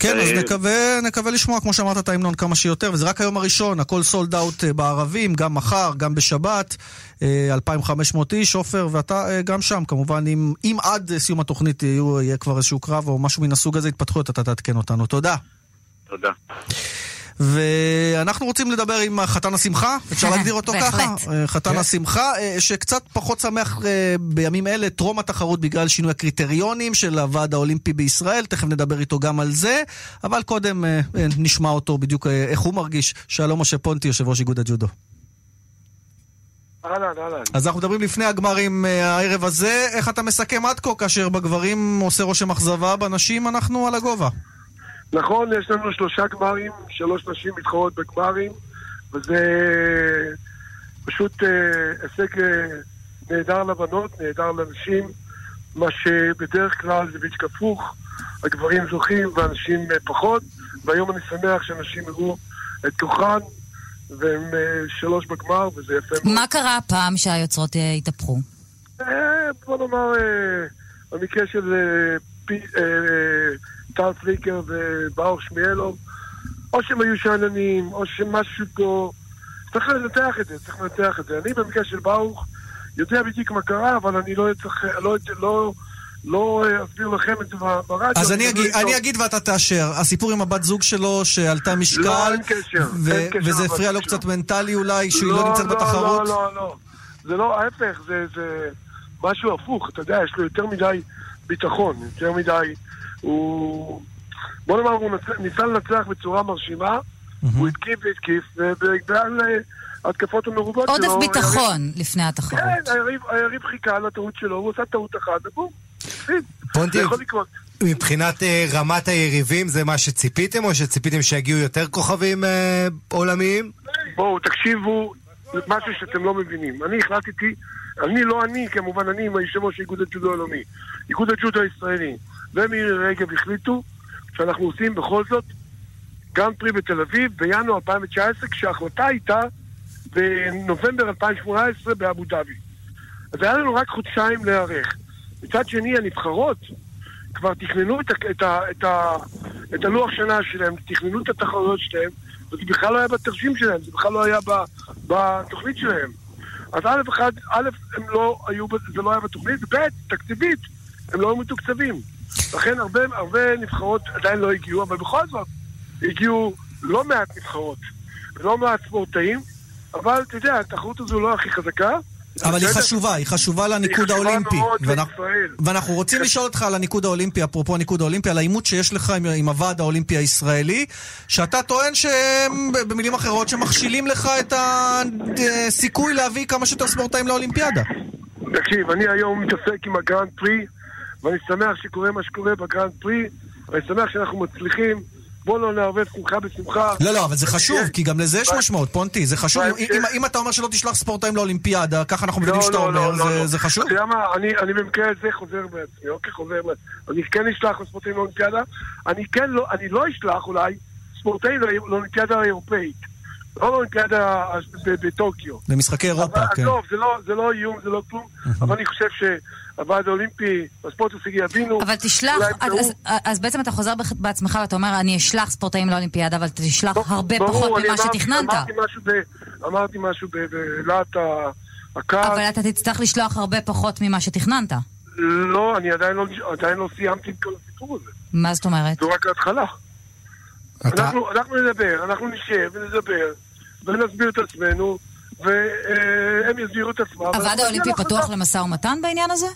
כן, אז אה, נקווה, נקווה לשמוע, כמו שאמרת, את ההמנון כמה שיותר, וזה רק היום הראשון, הכל סולד אאוט אה, בערבים, גם מחר, גם בשבת, אה, 2,500 איש, עופר, ואתה אה, גם שם, כמובן, אם, אם עד אה, סיום התוכנית יהיו, יהיה כבר איזשהו קרב או משהו מן הסוג הזה, התפתחויות, אתה תעדכן אותנו. תודה. תודה. ואנחנו רוצים לדבר עם חתן השמחה, אפשר להגדיר אותו. ככה? אה, חתן כן. השמחה, אה, שקצת פחות שמח אה, בימים אלה, טרום התחרות בגלל שינוי הקריטריונים של הוועד האולימפי בישראל, תכף נדבר איתו גם על זה, אבל קודם נשמע אותו בדיוק איך הוא מרגיש. שלום משה פונטי, יושב ראש איגוד הג'ודו. אהלן, אהלן. אז אנחנו מדברים לפני הגמרים הערב הזה, איך אתה מסכם עד כה, כאשר בגברים עושה רושם אכזבה, בנשים אנחנו על הגובה. נכון, יש לנו שלושה גמרים, שלוש נשים מתחרות בגמרים, וזה פשוט אה, הישג אה, נהדר לבנות, נהדר לנשים, מה שבדרך כלל זה בדיוק הפוך, הגברים זוכים והנשים אה, פחות, והיום אני שמח שנשים הראו את כוחן, והם אה, שלוש בגמר, וזה יפה מאוד. מה קרה הפעם שהיוצרות אה, התהפכו? אה, בוא נאמר, אה, במקרה של אה, טל פליקר וברוך שמיאלוב, או שהם היו שאננים, או שמשהו פה... צריך לנתח את זה, צריך לנתח את זה. אני במקרה של ברוך יודע בדיוק מה קרה, אבל אני לא צריך, לא, לא, לא אה, אסביר לכם את זה ברדיו. אז אני לא אגיד. אני אגיד ואתה תאשר. הסיפור עם הבת זוג שלו שעלתה משקל, לא, אין קשר, ו- אין קשר וזה הפריע לו קצת. מנטלי אולי, שהיא לא נמצאת בתחרות? לא, לא, לא. זה לא ההפך, זה, זה משהו הפוך. אתה יודע, יש לו יותר מדי ביטחון, יותר מדי... הוא... בוא נאמר, הוא נצ... ניסה לנצח בצורה מרשימה, הוא התקיף והתקיף, ובגלל אה, ההתקפות המרובות שלו... עודף היריב- ביטחון לפני התחרות. כן, היריב, היריב חיכה לטעות שלו, הוא עשה טעות אחת, ובום, הפסיד. פונטי, זה יכול לקרות. מבחינת אה, רמת היריבים זה מה שציפיתם, או שציפיתם שיגיעו יותר כוכבים אה, עולמיים? בואו, תקשיבו, משהו שאתם לא מבינים. אני החלטתי, אני לא אני, כמובן אני עם היושב ראש איגוד הג'ודו העולמי, איגוד הג'ודו הישראלי, ומירי רגב החליטו שאנחנו עושים בכל זאת גרנד פרי בתל אביב בינואר 2019, כשההחלטה הייתה בנובמבר 2018 באבו דאבי. אז היה לנו רק חודשיים להיערך. מצד שני, הנבחרות כבר תכננו את, ה- את, ה- את, ה- את הלוח שנה שלהם, תכננו את התחרויות שלהם, וזה בכלל לא היה בתרשים שלהם, זה בכלל לא היה ב, בתוכנית שלהם. אז א', אחד, א', הם לא היו, זה לא היה בתוכנית, וב', תקציבית, הם לא היו מתוקצבים. לכן הרבה, הרבה נבחרות עדיין לא הגיעו, אבל בכל זאת, הגיעו לא מעט נבחרות, ולא מעט ספורטאים, אבל אתה יודע, התחרות הזו לא הכי חזקה. אבל היא? חשובה, היא חשובה לניקוד היא חשובה האולימפי. מאוד ואנחנו- לישראל. ואנחנו רוצים לשאול אותך על הניקוד האולימפי, אפרופו הניקוד האולימפי, על העימות שיש לך עם, עם הוועד האולימפי הישראלי, שאתה טוען שהם, במילים אחרות, שמכשילים לך את הסיכוי להביא כמה שיותר ספורטאים לאולימפיאדה. תקשיב, אני היום מתעסק עם הגרנד פרי, ואני שמח שקורה מה שקורה בגרנד פרי, ואני שמח שאנחנו מצליחים. בוא לא נערבב שמחה בשמחה. לא, לא, אבל זה חשוב, כי גם לזה יש משמעות, פונטי, זה חשוב. אם, אתה אומר שלא תשלח ספורטאים לאולימפיאדה, ככה אנחנו מבינים שאתה אומר, זה, זה חשוב? אתה יודע מה, אני, במקרה הזה חוזר בעצמי, אוקיי, חוזר בעצמי. אני כן אשלח ספורטאים לאולימפיאדה, אני כן לא, אני לא אשלח אולי ספורטאים לא- לאולימפיאדה האירופאית. לא לאולימפיאדה בטוקיו. במשחקי אירופה, כן. עזוב, זה לא, זה לא איום, זה לא כלום, אבל אני חושב שהוועד האולימפי והספורט הישגי יבינו. אבל תשלח, אז, אז, אז בעצם אתה חוזר בעצמך ואתה אומר, אני אשלח ספורטאים לאולימפיאדה, אבל תשלח הרבה ברור, פחות ממה אמרתי- שתכננת. אמרתי משהו ב- אמרתי משהו ב- בלהט ה- הכעס. אבל אתה תצטרך לשלוח הרבה פחות ממה שתכננת. לא, אני עדיין לא, עדיין לא סיימתי את כל הסיפור הזה. מה זאת אומרת? זו רק ההתחלה. אנחנו, אנחנו נדבר, אנחנו נשב ונדבר, ונסביר את עצמנו, והם יסבירו את עצמם. הוועד האולימפי פתוח. למשא ומתן בעניין הזה?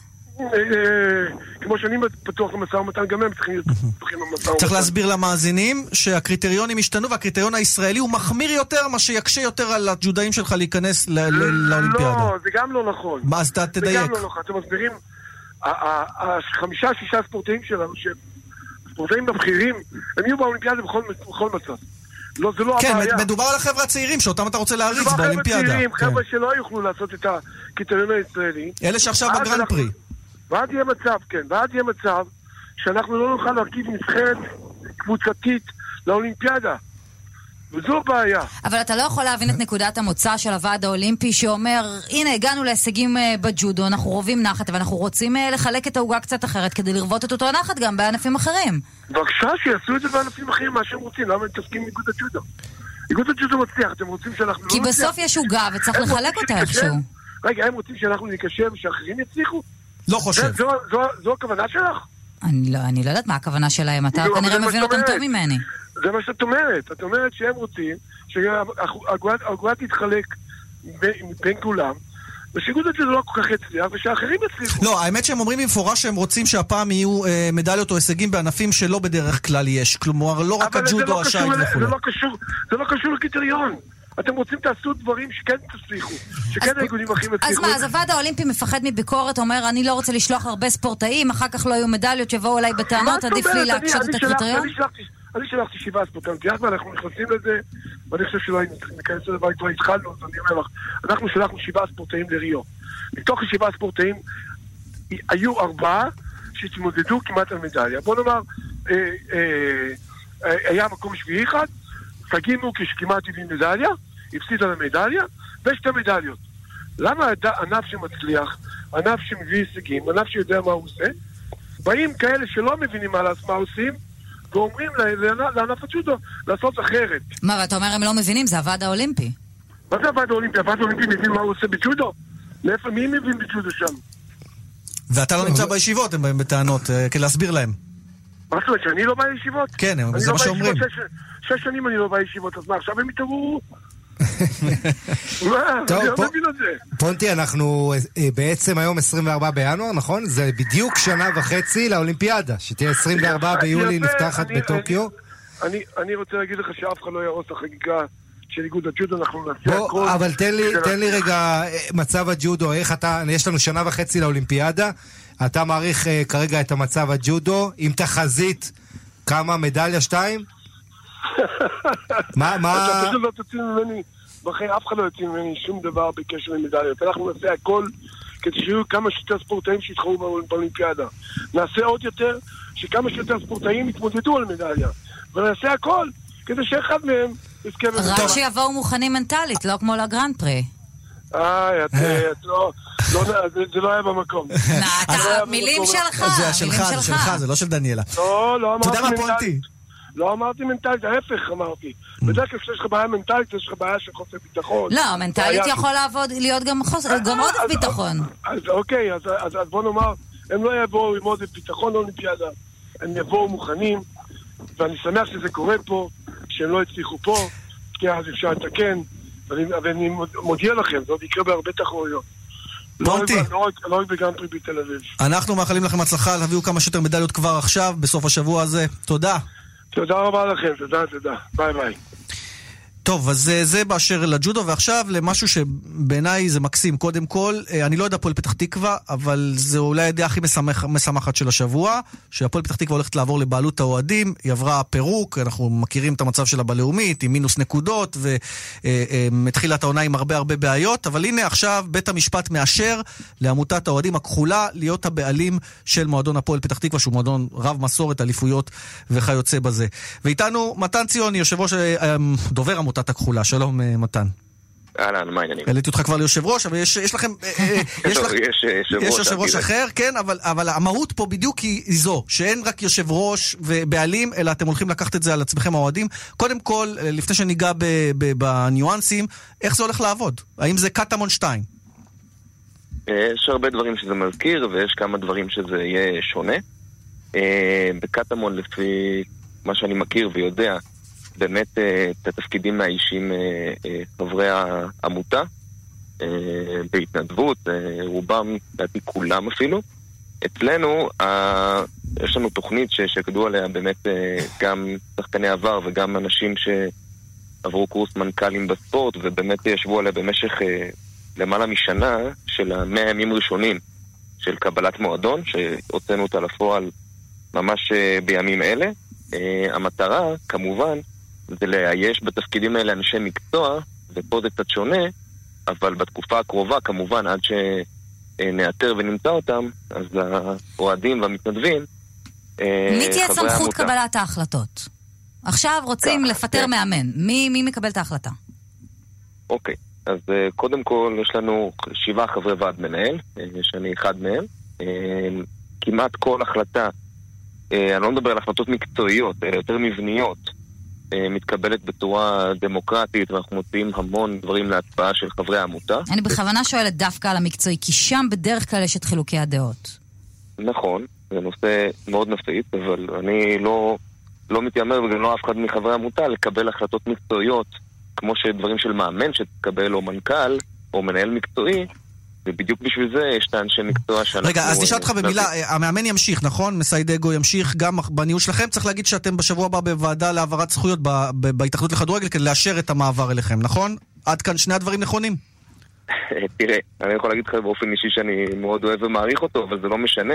אה, אה, כמו שאני פתוח למשא ומתן, גם הם צריכים להיות פתוחים למשא ומתן. צריך להסביר למאזינים שהקריטריונים השתנו והקריטריון הישראלי הוא מחמיר יותר, מה שיקשה יותר על הג'ודאים שלך להיכנס ל- ל- לאולימפיאדה. לא, זה גם לא נכון. מה, אז אתה תדייק. זה גם לא נכון. אתם מסבירים, החמישה, שישה ספורטאים שלנו, שהם ספורטאים הבכירים, הם יהיו באולימפיאדה בכל מצב. לא, זה לא כן, הבעיה. מדובר על החבר'ה הצעירים שאותם אתה רוצה להריץ מדובר על חבר'ה באולימפיאדה. צעירים, כן. חבר'ה שלא יוכלו לעשות את הקריטריון הישראלי. אלה שעכשיו בגרנד אנחנו- פרי. ואז יהיה מצב, כן, ואז יהיה מצב שאנחנו לא נוכל להרכיב נבחרת קבוצתית לאולימפיאדה. וזו הבעיה. אבל אתה לא יכול להבין את נקודת המוצא של הוועד האולימפי שאומר, הנה, הגענו להישגים אה, בג'ודו, אנחנו רובים נחת, ואנחנו רוצים אה, לחלק את העוגה קצת אחרת כדי לרוות את אותו נחת גם בענפים אחרים. בבקשה, שיעשו את זה בענפים אחרים, מה שהם רוצים, למה הם מתעסקים עם איגוד הג'ודו? איגוד הג'ודו מצליח, אתם רוצים שאנחנו כי לא נצליח? בסוף יש עוגה וצריך לחלק אותה? איכשהו. רגע, הם רוצים שאנחנו ניכשל ושאחרים יצליחו? לא חושב. זה- זו- זו- זו הכוונה שלך? אני לא, אני לא יודעת מה הכוונה שלהם, אתה אבל כנראה זה מבין אותם טוב. ממני. זה מה שאת אומרת. את אומרת שהם רוצים שהאגודה תתחלק ב- בין כולם, ושאיגוד הג'ודו לא כל כך יצליח, ושאחרים יצליחו. לא, האמת שהם אומרים במפורש שהם רוצים שהפעם יהיו אה, מדליות או הישגים בענפים שלא בדרך כלל יש. כלומר, לא רק אבל זה הג'ודו, לא השייט וכו'. זה לא קשור, זה לא קשור לקריטריון. אתם רוצים תעשו דברים שכן תצליחו, שכן האיגודים הכי אז יצליחו. מה, אז הוועד האולימפי מפחד מביקורת, אומר, אני לא רוצה לשלוח הרבה ספורטאים, אחר כך לא יהיו מדליות, שיבואו אליי בטענות, עדיף לי? להקשות את הקריטריון? אני שלחתי- שבעה ספורטאים, יודעת מה, אנחנו נכנסים לזה, ואני חושב שלא היינו צריכים להיכנס לזה, כבר התחלנו, אז אני אומר לך, אנחנו שלחנו שבעה ספורטאים לריו. מתוך השבעה ספורטאים, היו ארבעה שהתמודדו כמעט על מדליה. בוא נאמר, אה, אה, אה, היה מקום שביעי אחד, שגיא מוקי שכמעט הביא מדליה, הפסיד על המדליה, ושתי מדליות. למה ענף שמצליח, ענף שמביא הישגים, ענף שיודע מה הוא עושה, באים כאלה שלא מבינים מה, מה עושים, ואומרים לענף הג'ודו לעשות אחרת. מה, ואתה אומר הם לא מבינים? זה הוועד האולימפי. מה זה הוועד האולימפי? הוועד האולימפי מבין מה הוא עושה בג'ודו? מאיפה, מי מבין בג'ודו שם? ואתה לא נמצא בישיבות, הם באים בטענות, אה, כדי להסביר להם. מה זאת אומרת, שאני לא בא לישיבות? כן, זה לא מה שאומרים. שש- שנים אני לא בא לישיבות, אז מה, עכשיו הם התעוררו? [LAUGHS] מה? טוב, לא. פונטי, אנחנו אה, בעצם היום 24 בינואר, נכון? זה בדיוק שנה וחצי לאולימפיאדה, שתהיה 24 ביולי נפתחת בטוקיו. אני, אני רוצה להגיד לך שאף אחד לא יהרוס את החגיגה של איגוד הג'ודו, אנחנו נעשה הכל. אבל תן לי. רגע אה, מצב הג'ודו, איך אתה, יש לנו שנה וחצי לאולימפיאדה, אתה מעריך אה, כרגע את המצב הג'ודו, עם תחזית, כמה, מדליה שתיים? מה, מה... אתה פשוט לא תוציא ממני, בחיים אף אחד לא יוציא ממני שום דבר בקשר למדליות. אנחנו נעשה הכל כדי שיהיו כמה שיותר ספורטאים שיתחרו באול- באולימפיאדה. נעשה עוד יותר, שכמה שיותר ספורטאים יתמודדו על מדליה. ונעשה הכל כדי שאחד מהם יזכה רק. שיבואו מוכנים מנטלית, לא כמו לגרנד פרי. איי, את אה. לא... לא- זה- לא היה במקום. אתה- זה היה מילים במקום. שלך, זה שלך, זה שלך, זה לא של דניאלה. לא, לא אתה יודע אמרתי מה, פונטי? לא אמרתי מנטלית, ההפך אמרתי. בדרך כלל כשיש לך בעיה מנטלית, יש לך בעיה של חוסר ביטחון. לא, מנטלית יכול לעבוד, להיות גם גם עודף ביטחון. אז אוקיי, אז, אז, אז בוא נאמר, הם לא יבואו עם עודף ביטחון לאולימפיאדה, הם יבואו מוכנים, ואני שמח שזה קורה פה, שהם לא הצליחו פה, כי אז אפשר לתקן, ואני, מודיע לכם, זה עוד יקרה בהרבה תחרויות. לא פונטי. לא רק- לא בתל אביב. אנחנו מאחלים לכם הצלחה, תביאו כמה שיותר מדליות כבר עכשיו, בסוף השבוע הזה. תודה. תודה רבה לכם, תודה, תודה. ביי ביי. טוב, אז אה, זה באשר לג'ודו, ועכשיו למשהו שבעיניי זה מקסים. קודם כל, אה, אני לא יודע הפועל פתח תקווה, אבל זה אולי הידיעה הכי משמח, משמחת של השבוע, שהפועל פתח תקווה הולכת לעבור לבעלות האוהדים, היא עברה פירוק, אנחנו מכירים את המצב שלה בלאומית, עם מינוס נקודות, והתחילה את העונה עם הרבה הרבה בעיות, אבל הנה עכשיו בית המשפט מאשר לעמותת האוהדים הכחולה להיות הבעלים של מועדון הפועל פתח תקווה, שהוא מועדון רב מסורת, אליפויות וכיוצא בזה. ואיתנו מתן ציוני, יושב ראש, אה, אה, עמותת הכחולה. שלום, אה, מתן. אהלן, מה העניינים? העליתי אותך כבר ליושב ראש, אבל יש, יש לכם... אה, אה, [LAUGHS] יש, לך, יש יושב יש ראש. אחר, כן, אבל, אבל המהות פה בדיוק היא זו, שאין רק יושב ראש ובעלים, אלא אתם הולכים לקחת את זה על עצמכם האוהדים. קודם כל, לפני שניגע ב- ב- בניואנסים, איך זה הולך לעבוד? האם זה קטמון 2? אה, יש הרבה דברים שזה מזכיר, ויש כמה דברים שזה יהיה שונה. בקטמון, לפי מה שאני מכיר ויודע, באמת אה, את התפקידים מאיישים אה, אה, חברי העמותה, בהתנדבות, רובם, לדעתי כולם אפילו. אצלנו, יש לנו תוכנית ש- שיקדו עליה באמת גם שחקני עבר וגם אנשים שעברו קורס מנכ"לים בספורט, ובאמת ישבו עליה במשך למעלה משנה של המאה ימים ראשונים של קבלת מועדון, שהוצאנו אותה לפועל ממש בימים אלה. המטרה, כמובן, זה לאייש בתפקידים האלה אנשי מקצוע, ופה זה קצת שונה, אבל בתקופה הקרובה, כמובן, עד שנאתר ונמצא אותם, אז האוהדים והמתנדבים, אה, מי תהיה סמכות קבלת ההחלטות? עכשיו רוצים ככה, לפטר כן. מאמן. מי מי מקבל את ההחלטה? אוקיי, אז קודם כל יש לנו שבעה חברי ועד מנהל, שאני אחד מהם. כמעט כל החלטה, אני לא מדבר על החלטות מקצועיות, אלא יותר מבניות, מתקבלת בצורה דמוקרטית, ואנחנו מוציאים המון דברים להצבעה של חברי העמותה. אני בכוונה שואלת דווקא על המקצועי, כי שם בדרך כלל יש את חילוקי הדעות. נכון, זה נושא מאוד נפיץ, אבל אני לא, לא מתיימר, וגם לא אף אחד מחברי העמותה, לקבל החלטות מקצועיות, כמו שדברים של מאמן שתקבל, או מנכ"ל, או מנהל מקצועי, ובדיוק בשביל זה יש את האנשי מקצוע שאנחנו... רגע, אז נשאל אותך אה, במילה, נביא. אה, המאמן ימשיך, נכון? מסיידגו ימשיך גם בניהול שלכם. צריך להגיד שאתם בשבוע הבא בוועדה להעברת זכויות בהתאחדות לכדורגל כדי לאשר את המעבר אליכם, נכון? עד כאן שני הדברים נכונים? [LAUGHS] תראה, אני יכול להגיד לך באופן אישי שאני מאוד אוהב ומעריך אותו, אבל זה לא משנה.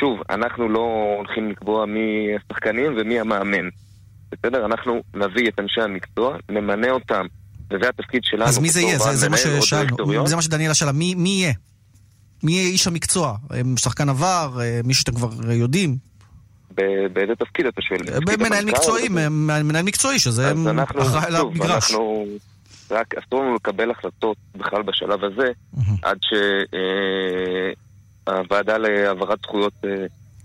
שוב, אנחנו לא הולכים לקבוע מי השחקנים ומי המאמן. בסדר? אנחנו נביא את אנשי המקצוע, נמנה אותם, וזה התפקיד שלנו. אז מי זה יהיה? זה- זה מה ששאלנו. זה מה שדניאלה שאלה. מי מי יהיה? מי יהיה איש המקצוע? אה, שחקן עבר? אה, מישהו שאתם כבר אה, יודעים? ב- באיזה תפקיד אתה שואל? מנהל המנכ"ל? מקצועי, מ- מנהל מקצועי, שזה אחראי על המגרש. אנחנו, רק אסור לנו לקבל החלטות בכלל בשלב הזה, עד שהוועדה להעברת זכויות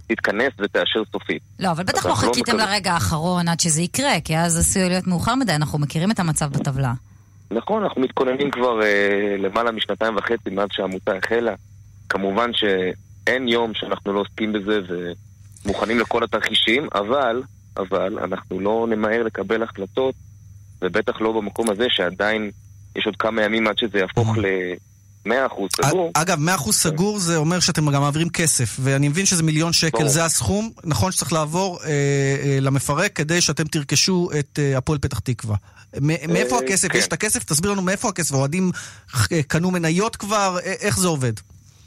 תתכנס ותאשר סופית. לא, אבל בטח לא אנחנו חיכיתם לרגע האחרון עד שזה יקרה, כי אז עשוי להיות מאוחר מדי, אנחנו מכירים את המצב בטבלה. נכון, אנחנו מתכוננים כבר אה, למעלה משנתיים וחצי מאז שהעמותה החלה. כמובן שאין יום שאנחנו לא עוסקים בזה ומוכנים לכל התרחישים, אבל, אבל, אנחנו לא נמהר לקבל החלטות, ובטח לא במקום הזה שעדיין יש עוד כמה ימים עד שזה יהפוך ל-100% סגור. אגב, 100% סגור זה אומר שאתם גם מעבירים כסף, ואני מבין שזה מיליון שקל, ברור. זה הסכום, נכון שצריך לעבור אה, אה, למפרק כדי שאתם תרכשו את אה, הפועל פתח תקווה. מאיפה אה, הכסף? כן. יש את הכסף? תסביר לנו מאיפה הכסף. האוהדים אה, קנו מניות כבר? אה, איך זה עובד?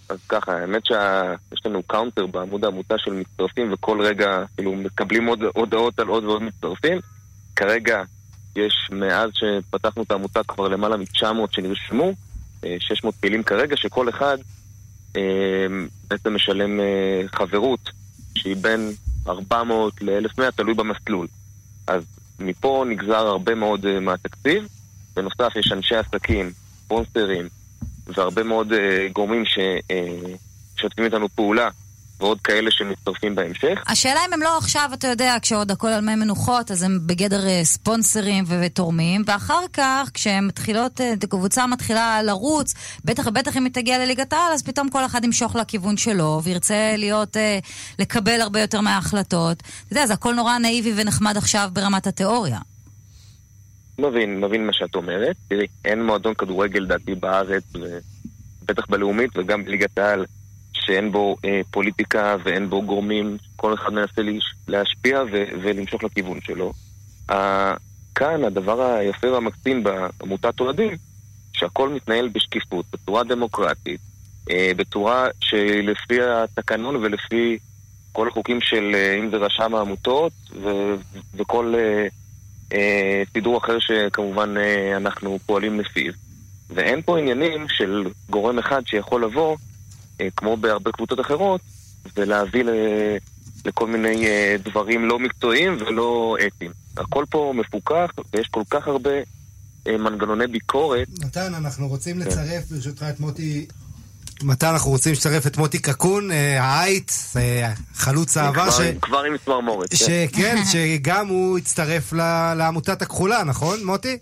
אז ככה, האמת שיש לנו counter בעמוד העמותה של מצטרפים, וכל רגע כאילו מקבלים עוד הודעות על עוד ועוד מצטרפים. כרגע יש, מאז שפתחנו את העמותה, כבר למעלה מ-900 שנרשמו, אה, 600 פעילים כרגע, שכל אחד אה, בעצם משלם אה, חברות שהיא בין 400 ל-1100, תלוי במסלול. אז מפה נגזר הרבה מאוד אה, מהתקציב. בנוסף, יש אנשי עסקים, ספונסרים, והרבה מאוד אה, גורמים שמשתפים איתנו פעולה, ועוד כאלה שמצטרפים בהמשך. השאלה אם הם לא עכשיו, אתה יודע, כשעוד הכל על מי מנוחות, אז הם בגדר אה, ספונסרים ותורמים, ואחר כך, כשהם מתחילות, אה, הקבוצה מתחילה לרוץ, בטח ובטח אם היא תגיע לליגת העל, אז פתאום כל אחד ימשוך לכיוון שלו, וירצה להיות, אה, לקבל הרבה יותר מההחלטות. אתה יודע, זה הכל נורא נאיבי ונחמד עכשיו ברמת התיאוריה. מבין, מבין מה שאת אומרת. תראי, אין מועדון כדורגל דעתי בארץ, ובטח בלאומית וגם בליגת העל, שאין בו אה, פוליטיקה ואין בו גורמים, כל אחד מנסה להש- להשפיע ו- ולמשוך לכיוון שלו. אה, כאן הדבר היפה והמקסים בעמותת אוהדים, שהכל מתנהל בשקיפות, בצורה דמוקרטית, אה, בצורה שלפי התקנון ולפי כל החוקים של, אה, אם זה רשם העמותות ו- וכל... אה, אה, סידור אחר שכמובן אה, אנחנו פועלים לפיו. ואין פה עניינים של גורם אחד שיכול לבוא, כמו בהרבה קבוצות אחרות, ולהביא ל... לכל מיני אה, דברים לא מקצועיים ולא אתיים. הכל פה מפוקח, ויש כל כך הרבה אה, מנגנוני ביקורת. נתן, אנחנו רוצים לצרף ברשותך את מוטי... מתן, אנחנו רוצים לצרף את מוטי קקון, אה, העייט, אה, חלוץ העבר, ש... כבר עם צמרמורת. כן. שכן, [LAUGHS] שגם הוא הצטרף ל- לעמותת הכחולה, נכון, מוטי?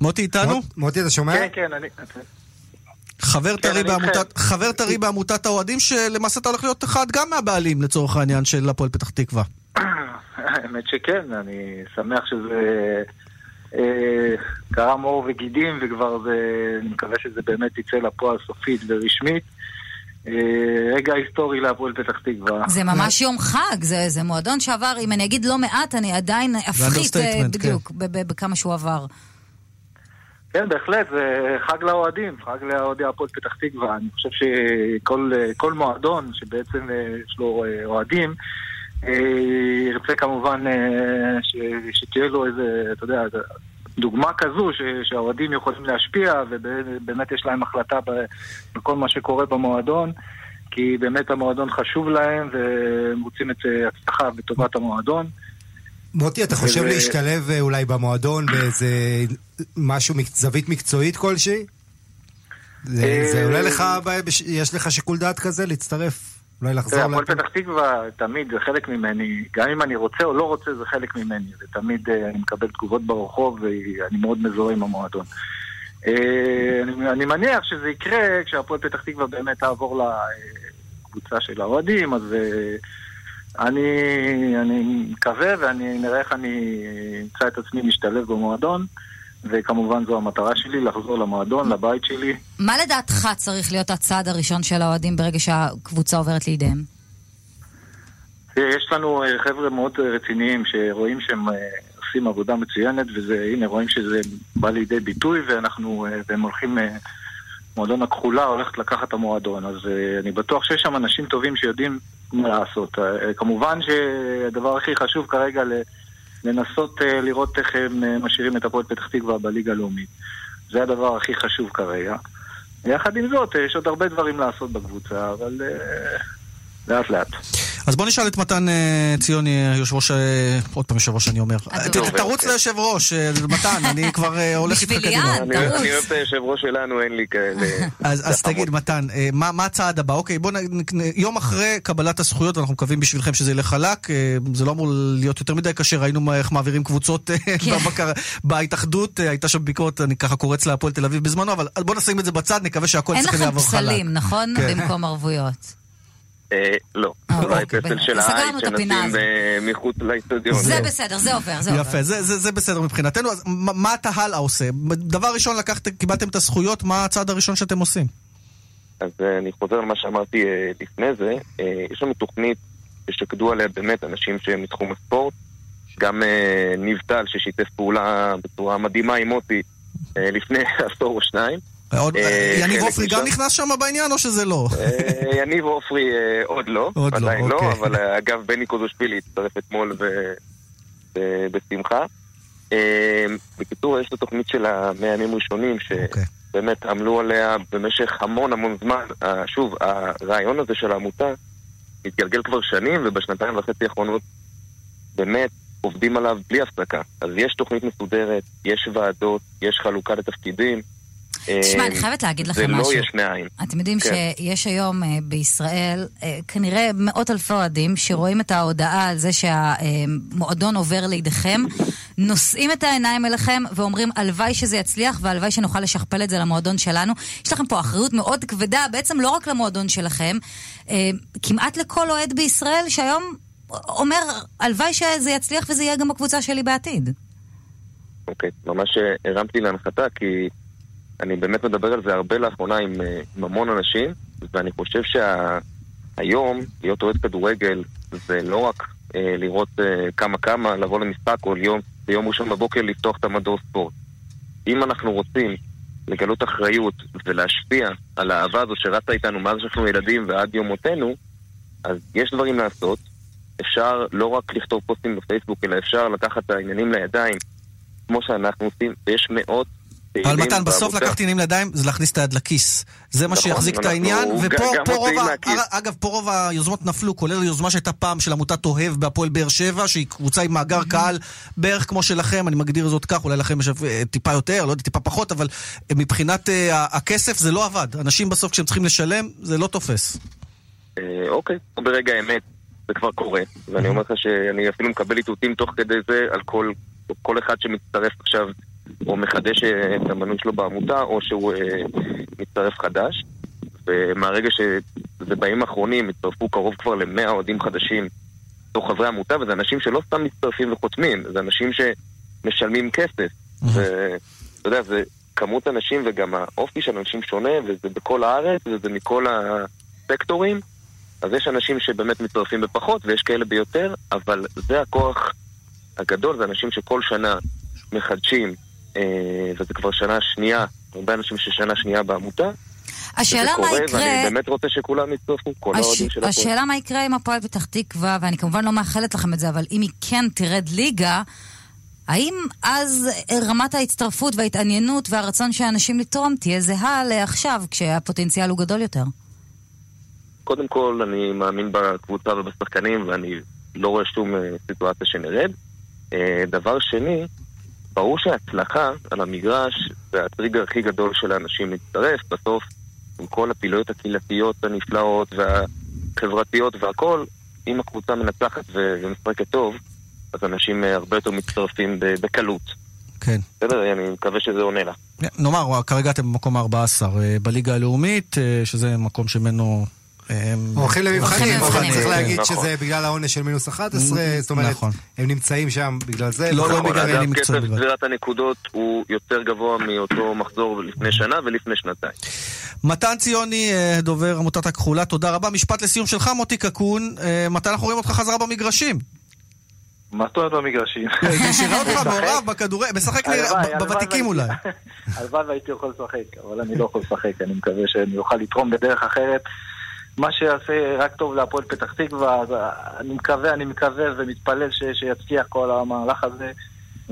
מוטי איתנו? מוט- מוטי, אתה שומע? כן, כן, אני... חבר כן, טרי בעמותת. חבר טרי בעמותת האוהדים, שלמעשה אתה הולך להיות אחד גם מהבעלים לצורך העניין של הפועל פתח תקווה. האמת שכן, אני שמח שזה אה, קרם עור וגידים, וכבר זה, אני מקווה שזה באמת יצא לפועל סופית ורשמית. אה, רגע היסטורי להפועל פתח תקווה. זה ממש יום חג, זה, זה מועדון שעבר, אם אני אגיד לא מעט, אני עדיין אפחית אה, understatement, בדיוק ב- בכמה שהוא עבר. כן, בהחלט, זה חג לאוהדים, חג לאוהדי הפועל פתח תקווה. אני חושב שכל כל מועדון שבעצם אה, יש לו אה, אוהדים, אה, ירצה כמובן ש- שתהיה לו איזה, אתה יודע, דוגמה כזו שהאוהדים יכולים להשפיע, ובאמת יש להם החלטה בכל מה שקורה במועדון. כי באמת המועדון חשוב להם, והם רוצים את הצלחה וטובת המועדון. מוטי, אתה חושב ו- להשתלב אה, אולי במועדון באיזה משהו, זווית מקצועית כלשהי? זה אה, זה עולה לך, יש לך שיקול דעת כזה להצטרף? אולי לחזור תראה. הפועל פתח תקווה תמיד זה חלק ממני, גם אם אני רוצה או לא רוצה זה חלק ממני, ותמיד אה, אני מקבל תגובות ברחוב ואני מאוד מזוהה עם המועדון. אני, מניח שזה יקרה כשהפועל פתח תקווה באמת תעבור לקבוצה של האוהדים, אז אני, אני מקווה ואני נראה איך אני אמצא את עצמי משתלב במועדון, וכמובן זו המטרה שלי, לחזור למועדון, לבית שלי. מה לדעתך צריך להיות הצעד הראשון של האוהדים ברגע שהקבוצה עוברת לידיהם? יש לנו אה, חבר'ה מאוד רציניים שרואים שהם אה, עושים עבודה מצוינת, וזה, הנה, רואים שזה בא לידי ביטוי, ואנחנו, אה, והם הולכים, מועדון הכחולה הולכת לקחת את המועדון, אז אני בטוח שיש שם אנשים טובים שיודעים מה לעשות. אה, כמובן שהדבר הכי חשוב כרגע לנסות אה, לראות איך הם אה, משאירים את הפועל פתח תקווה בליגה הלאומית. זה הדבר הכי חשוב כרגע. יחד עם זאת, יש עוד הרבה דברים לעשות בקבוצה, אבל לאט לאט. אז בוא נשאל את מתן אה, ציוני, יושב ראש, אה, עוד פעם יושב ראש אני אומר. ת- תרוץ ליושב ראש, אה, מתן, אני כבר הולך איתך קדימה. אני אני אוהב את היושב ראש שלנו, אין לי כאלה... [LAUGHS] אז, אז תגיד, מתן, מה, מה הצעד הבא? אוקיי, בוא יום אחרי קבלת הזכויות, ואנחנו מקווים בשבילכם שזה ילך חלק, זה לא אמור להיות יותר מדי קשה, ראינו איך מעבירים קבוצות [LAUGHS] בבקר- בהתאחדות, הייתה שם ביקורת, אני ככה קורץ להפועל תל אביב בזמנו, אבל בוא נשים את זה בצד, נקווה שהכל אין לכם יעבור חלק. פסלים, נכון? כן. במקום ערבויות. אה, לא, אה, אולי אוקיי, פסל. של סגרנו העין שנשים מחוץ לאצטדיון. זה בסדר, זה עובר, זה עובר. יפה, זה, זה, זה בסדר מבחינתנו. אז מה, מה אתה הלאה עושה? דבר ראשון, לקחת, קיבלתם את הזכויות, מה הצעד הראשון שאתם עושים? אז אה, אני חוזר למה שאמרתי אה, לפני זה. יש לנו תוכנית ששקדו עליה באמת אנשים שהם מתחום הספורט. גם ניב טל ששיתף פעולה בצורה מדהימה עם מוטי לפני [LAUGHS] עשור או שניים. אה, יניב חלק עופרי גם. נכנס שם בעניין או שזה לא? אה, יניב עופרי אה, עוד לא, [LAUGHS] עוד לא, עדיין לא, אוקיי. אבל אגב בני קוזושפילי הצטרף אתמול בשמחה. בקיצור, יש את התוכנית של המאה ימים ראשונים, אוקיי. שבאמת עמלו עליה במשך המון המון זמן. שוב, הרעיון הזה של העמותה מתגלגל כבר שנים, ובשנתיים וחצי האחרונות באמת עובדים עליו בלי הפסקה. אז יש תוכנית מסודרת, יש ועדות, יש חלוקה לתפקידים. תשמע, אה, אני חייבת להגיד לכם זה משהו. לא יש מאין. אתם יודעים כן. שיש היום אה, בישראל אה, כנראה מאות אלפי אוהדים שרואים את ההודעה על זה שהמועדון עובר לידיכם, נושאים את העיניים אליכם ואומרים הלוואי שזה יצליח והלוואי שנוכל לשכפל את זה למועדון שלנו. יש לכם פה אחריות מאוד כבדה, בעצם לא רק למועדון שלכם, אה, כמעט לכל אוהד בישראל שהיום אומר הלוואי שזה יצליח וזה יהיה גם בקבוצה שלי בעתיד. אוקיי, ממש אה, הרמתי להנחתה, כי אני באמת מדבר על זה הרבה לאחרונה עם, אה, עם המון אנשים, ואני חושב שהיום, להיות אוהד כדורגל זה לא רק אה, לראות אה, כמה כמה, לבוא למשחק, או ליום, ביום ראשון בבוקר לפתוח את המדור ספורט. אם אנחנו רוצים לגלות אחריות ולהשפיע על האהבה הזו שרצה איתנו מאז שאנחנו ילדים ועד יום מותנו, אז יש דברים לעשות. אפשר לא רק לכתוב פוסטים בפייסבוק, אלא אפשר לקחת את העניינים לידיים, כמו שאנחנו עושים, ויש מאות אבל מתן, בסוף. לקחת עניינים לידיים זה להכניס את היד לכיס. זה מה נכון, שיחזיק את העניין, ופה רוב ה... אגב, פה רוב היוזמות נפלו, כולל היוזמה שהייתה פעם של עמותת אוהב בהפועל באר שבע, שהיא קבוצה עם מאגר קהל בערך כמו שלכם, אני מגדיר זאת כך, אולי לכם יש אה, טיפה יותר, לא יודע, טיפה פחות, אבל אה, מבחינת אה, הכסף זה לא עבד. אנשים בסוף כשהם צריכים לשלם, זה לא תופס. אוקיי, ברגע האמת זה כבר קורה, ואני אומר לך שאני אפילו מקבל איתותים תוך כדי זה על כל, כל אחד שמצטרף עכשיו, או מחדש אה, את המנוי שלו בעמותה, או שהוא אה, מצטרף חדש. ומהרגע שזה בימים האחרונים הצטרפו קרוב כבר למאה אוהדים חדשים בתוך חברי העמותה, וזה אנשים שלא סתם מצטרפים וחותמים, זה אנשים שמשלמים כסף. ואתה יודע, זה כמות אנשים וגם האופי של אנשים שונה, וזה בכל הארץ, וזה מכל הסקטורים. אז יש אנשים שבאמת מצטרפים בפחות, ויש כאלה ביותר, אבל זה הכוח הגדול, זה אנשים שכל שנה מחדשים, אה, וזה כבר שנה שנייה, הרבה אנשים ששנה שנייה בעמותה. השאלה מה קורה, יקרה... ואני באמת רוצה שכולם יצטרפו, כל הש... האוהדים של הפועל. השאלה מה יקרה עם הפועל פתח תקווה, ואני כמובן לא מאחלת לכם את זה, אבל אם היא כן תרד ליגה, האם אז רמת ההצטרפות וההתעניינות והרצון של האנשים לתרום תהיה זהה לעכשיו, כשהפוטנציאל הוא גדול יותר? קודם כל, אני מאמין בקבוצה ובשחקנים, ואני לא רואה שום אה, סיטואציה שנרד. אה, דבר שני, ברור שההצלחה על המגרש זה הטריגר הכי גדול של האנשים להצטרף. בסוף, עם כל הפעילויות הקהילתיות הנפלאות והחברתיות והכל, אם הקבוצה מנצחת ומשחקת טוב, אז אנשים אה, הרבה יותר מצטרפים בקלות. כן. בסדר? אני מקווה שזה עונה לה. נאמר, כרגע אתם במקום ה-14 בליגה הלאומית, אה, שזה מקום שממנו... אה, הולכים למבחנים, צריך. להגיד נכון. שזה בגלל העונש של מינוס 11, זאת אומרת, נכון. הם נמצאים שם בגלל זה. לא, נכון, לא בגלל בגלל- עניינים קצב צבירת הנקודות הוא יותר גבוה מאותו מחזור לפני שנה ולפני שנתיים. מתן ציוני, אה, דובר עמותת הכחולה, תודה רבה. משפט לסיום שלך, מוטי קקון. אה, מתי אנחנו רואים אותך חזרה במגרשים? מה זאת אומרת במגרשים? נראה אותך מעורב בכדורגל, משחק בוותיקים אולי. [LAUGHS] הלוואי והייתי יכול לשחק, אבל אני לא יכול לשחק, אני מקווה שאני אוכל לתרום בדרך אחרת. מה שיעשה רק טוב להפועל פתח תקווה, אז אני מקווה, אני מקווה ומתפלל ש- שיצליח כל המהלך הזה,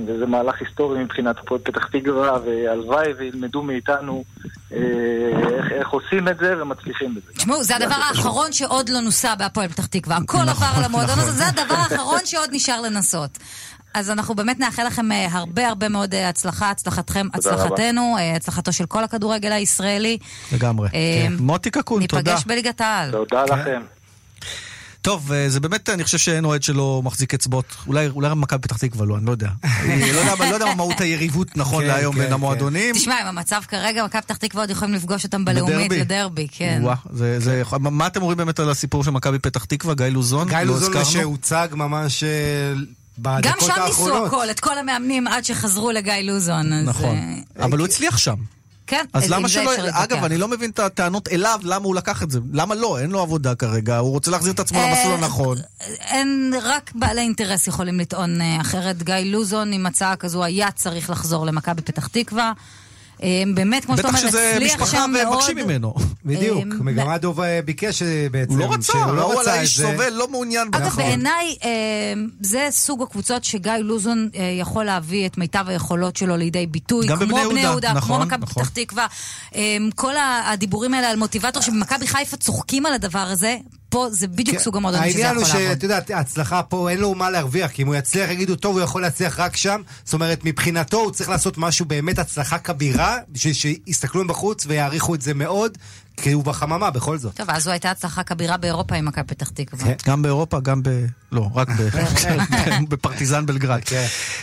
וזה מהלך היסטורי מבחינת הפועל פתח תקווה, והלוואי וילמדו מאיתנו אה, איך, איך עושים את זה ומצליחים בזה. תשמעו, זה הדבר האחרון שעוד לא נוסה בהפועל פתח תקווה. הכל עבר למועדון הזה, זה הדבר האחרון שעוד נשאר לנסות. אז אנחנו באמת נאחל לכם אה, הרבה הרבה מאוד אה, הצלחה, הצלחתכם, תודה רבה. הצלחתנו, אה, הצלחתו של כל הכדורגל הישראלי. לגמרי. אה, כן. מוטי קקון, תודה. ניפגש בליגת העל. תודה לכם. טוב, זה באמת, אני חושב שאין אוהד שלא מחזיק אצבעות. אולי אולי רק מכבי פתח תקווה לא, אני לא יודע. אני לא יודע- לא יודע מה מהות היריבות נכון כן, להיום כן, בין כן. המועדונים. תשמע, עם המצב כרגע, מכבי פתח תקווה עוד יכולים לפגוש אותם בלאומית בדרבי? לדרבי, כן. וואה, זה- זה- מה- אתם אומרים באמת על הסיפור של מכבי פתח תקווה? גיא לוזון? גיא לא לוזון? שהוצג ממש אה, גם בדקות שם ניסו האחרונות. הכל, את כל המאמנים עד שחזרו לגיא לוזון. אז, נכון. אה, אבל הוא הצליח שם. כן, אז למה שלא... אגב, אני לא מבין את הטענות אליו, למה הוא לקח את זה. למה לא? אין לו עבודה כרגע, הוא רוצה להחזיר את עצמו אה, למסלול הנכון. אין, רק בעלי אינטרס יכולים לטעון אה, אחרת. גיא לוזון עם הצעה כזו היה צריך לחזור למכבי פתח תקווה. אה, באמת, כמו שאתה בטח אומר, שזה הצליח משפחה שם מאוד. ומבקשים ממנו. בדיוק, אה, מגמה דוב אה, ביקש אה, בעצם. הוא לא רצה, שהוא לא הוא רצה על את זה. סובל, לא מעוניין אגב, בזה. בעיניי אה, זה סוג הקבוצות שגיא לוזון אה, יכול להביא את מיטב היכולות שלו לידי ביטוי. גם כמו בבני בני יהודה, כמו נכון, מכבי נכון. פתח תקווה. אה, כל הדיבורים האלה על מוטיבטור שבמכבי חיפה צוחקים על הדבר הזה, פה זה בדיוק סוג המועדון שזה כן. העניין יכול הוא לעבוד. שאת יודעת, ההצלחה פה אין לו מה להרוויח, כי אם הוא יצליח יגידו טוב, הוא יכול להצליח רק שם. זאת אומרת, מבחינתו הוא צריך לעשות משהו באמת הצלחה כבירה, בשביל שיסתכלו מבחוץ ויעריכו את זה מאוד, כי הוא בחממה בכל זאת. טוב, אז זו הייתה הצלחה כבירה באירופה עם מכבי פתח תקווה. כן. גם באירופה, גם ב... לא, רק ב... [LAUGHS] [LAUGHS] בפרטיזן בלגרד.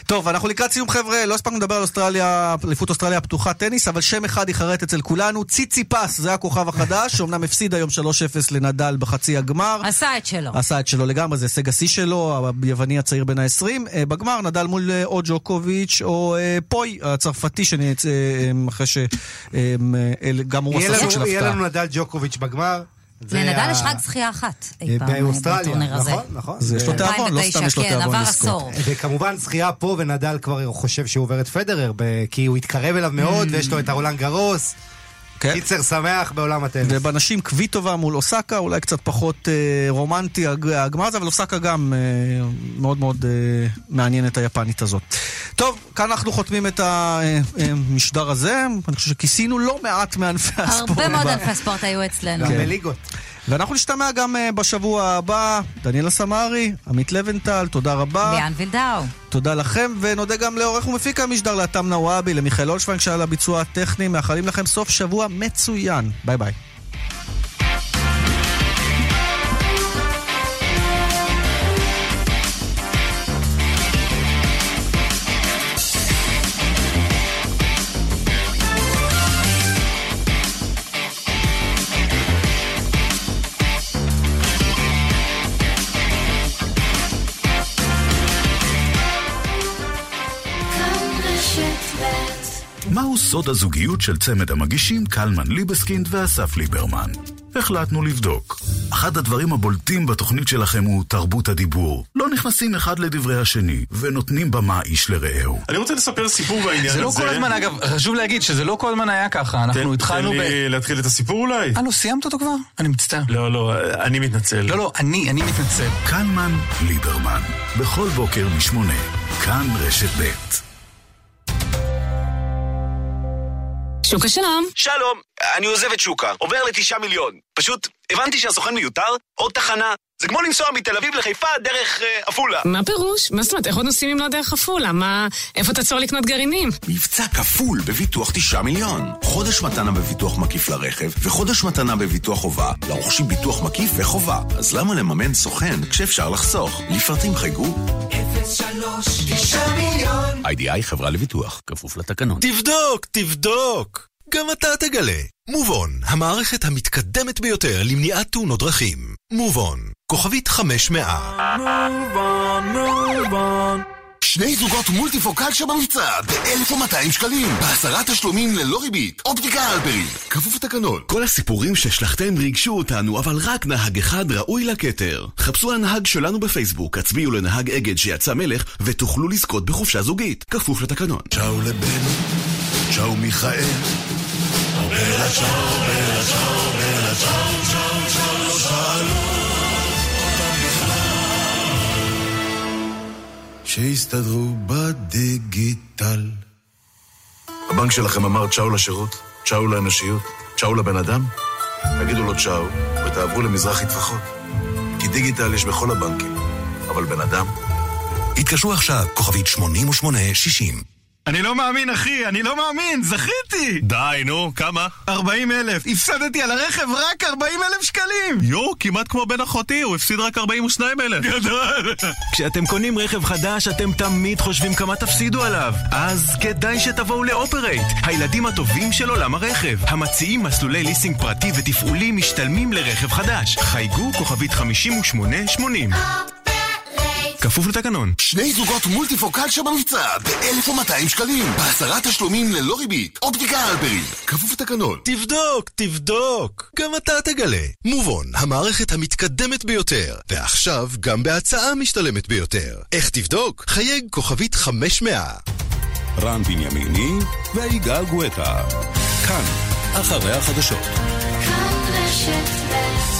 טוב, אנחנו לקראת סיום חבר'ה, לא הספקנו לדבר על אוסטרליה, אליפות אוסטרליה הפתוחה טניס, אבל שם אחד ייחרט אצל כולנו, ציצי פס, זה הכוכב החדש, [LAUGHS] שאומנם הפסיד היום 3-0 לנדל בחצי הגמר. עשה את שלו. עשה את שלו לגמרי, זה הישג השיא שלו, היווני הצעיר בן ה-20. בגמר נדל מול אה, או ג'וקוביץ' או אה, פוי, הצרפתי. אה, אה, אחרי שגם הוא עשה סוג של יהיה הפתעה. לנו נדל ג'וקוביץ' בגמר. לנדל יש רק זכייה אחת אי אה, פעם אה, באוסטרליה, בטורניר הזה. נכון, נכון. אז יש לו תיאבון, לא סתם יש לו כן, תיאבון לזכות. וכמובן זכייה פה, ונדל כבר חושב שהוא עובר את פדרר, כי הוא התקרב אליו מאוד, ויש לו את הרולנד גרוס. כן. קיצר שמח בעולם הטניס. ובנשים קוויטובה מול אוסאקה, אולי קצת פחות אה, רומנטי הג- הגמר הזה, אבל אוסאקה גם אה, מאוד מאוד אה, מעניין את היפנית הזאת. טוב, כאן אנחנו חותמים את המשדר הזה. אני חושב שכיסינו לא מעט מענפי הספורט. הרבה מאוד ב- ענפי ספורט היו אצלנו. כן. ואנחנו נשתמע גם אה, בשבוע הבא. דניאלה סמארי, עמית לבנטל, תודה רבה. ליאן וילדאו. תודה לכם, ונודה גם לעורך ומפיק המשדר לאתם נוואבי, למיכאל אולשוונג שהיה לביצוע הטכני. מאחלים לכם סוף שבוע מצוין. ביי ביי. סוד הזוגיות של צמד המגישים קלמן ליבסקינד ואסף ליברמן? החלטנו לבדוק. אחד הדברים הבולטים בתוכנית שלכם הוא תרבות הדיבור. לא נכנסים אחד לדברי השני, ונותנים במה איש לרעהו. אני רוצה לספר סיפור בעניין הזה. זה לא כל הזמן, אגב, חשוב להגיד שזה לא כל הזמן היה ככה. אנחנו התחלנו תן ב... לי להתחיל את הסיפור אולי? אה, לא, סיימת אותו כבר? אני מצטער. לא, לא, אני מתנצל. לא, לא, אני, אני מתנצל. קלמן ליברמן, בכל בוקר משמונה, כאן רשת ב'. שוקה שלום. שלום, אני עוזב את שוקה, עובר לתשעה מיליון. פשוט הבנתי שהסוכן מיותר, עוד תחנה. זה כמו לנסוע מתל אביב לחיפה דרך אה, עפולה. מה פירוש? מה זאת אומרת, איך עוד נוסעים אם לא דרך עפולה? מה... איפה תעצור לקנות גרעינים? מבצע כפול בביטוח 9 מיליון. חודש מתנה בביטוח מקיף לרכב, וחודש מתנה בביטוח חובה, לרוכשים ביטוח מקיף וחובה. אז למה לממן סוכן כשאפשר לחסוך? לפרטים חייגו 03 9 מיליון איי-די-איי חברה לביטוח, כפוף לתקנון. תבדוק, תבדוק. גם אתה תגלה. מובון, המערכת המתקדמת ביותר למניעת תאונות דרכים. מובון, כוכבית 500. שני זוגות מולטיפוקל שבמבצע ב-1200 שקלים בעשרה תשלומים ללא ריבית אופטיקה הלפרין כפוף לתקנון כל הסיפורים שהשלכתם ריגשו אותנו, אבל רק נהג אחד ראוי לכתר. חפשו הנהג שלנו בפייסבוק, הצביעו לנהג אגד שיצא מלך, ותוכלו לזכות בחופשה זוגית, כפוף לתקנון. צ'או לבן, צ'או מיכאל. שלום. שיסתדרו בדיגיטל. הבנק שלכם אמר צ'או לשירות, צ'או לאנושיות, צ'או לבן אדם? תגידו לו צ'או, ותעברו למזרחי טפחות. כי דיגיטל יש בכל הבנקים, אבל בן אדם... התקשרו עכשיו, כוכבית 8860. אני לא מאמין, אחי, אני לא מאמין, זכיתי! די, נו, כמה? 40 אלף, הפסדתי על הרכב רק 40 אלף שקלים! יואו, כמעט כמו בן אחותי, הוא הפסיד רק 42 אלף. גדול! כשאתם קונים רכב חדש, אתם תמיד חושבים כמה תפסידו עליו. אז כדאי שתבואו לאופרייט, הילדים הטובים של עולם הרכב. המציעים מסלולי ליסינג פרטי ותפעולי משתלמים לרכב חדש. חייגו כוכבית 5880. כפוף לתקנון. שני זוגות מולטיפוקל שבמבצע ב-1,200 שקלים. בעשרה תשלומים ללא ריבית. אופטיקה הלפרין. כפוף לתקנון. תבדוק, תבדוק. גם אתה תגלה. מובון, המערכת המתקדמת ביותר. ועכשיו גם בהצעה משתלמת ביותר. איך תבדוק? חייג כוכבית 500. רן בנימיני ויגאל גואטה. כאן, אחרי החדשות. כאן רשת ב'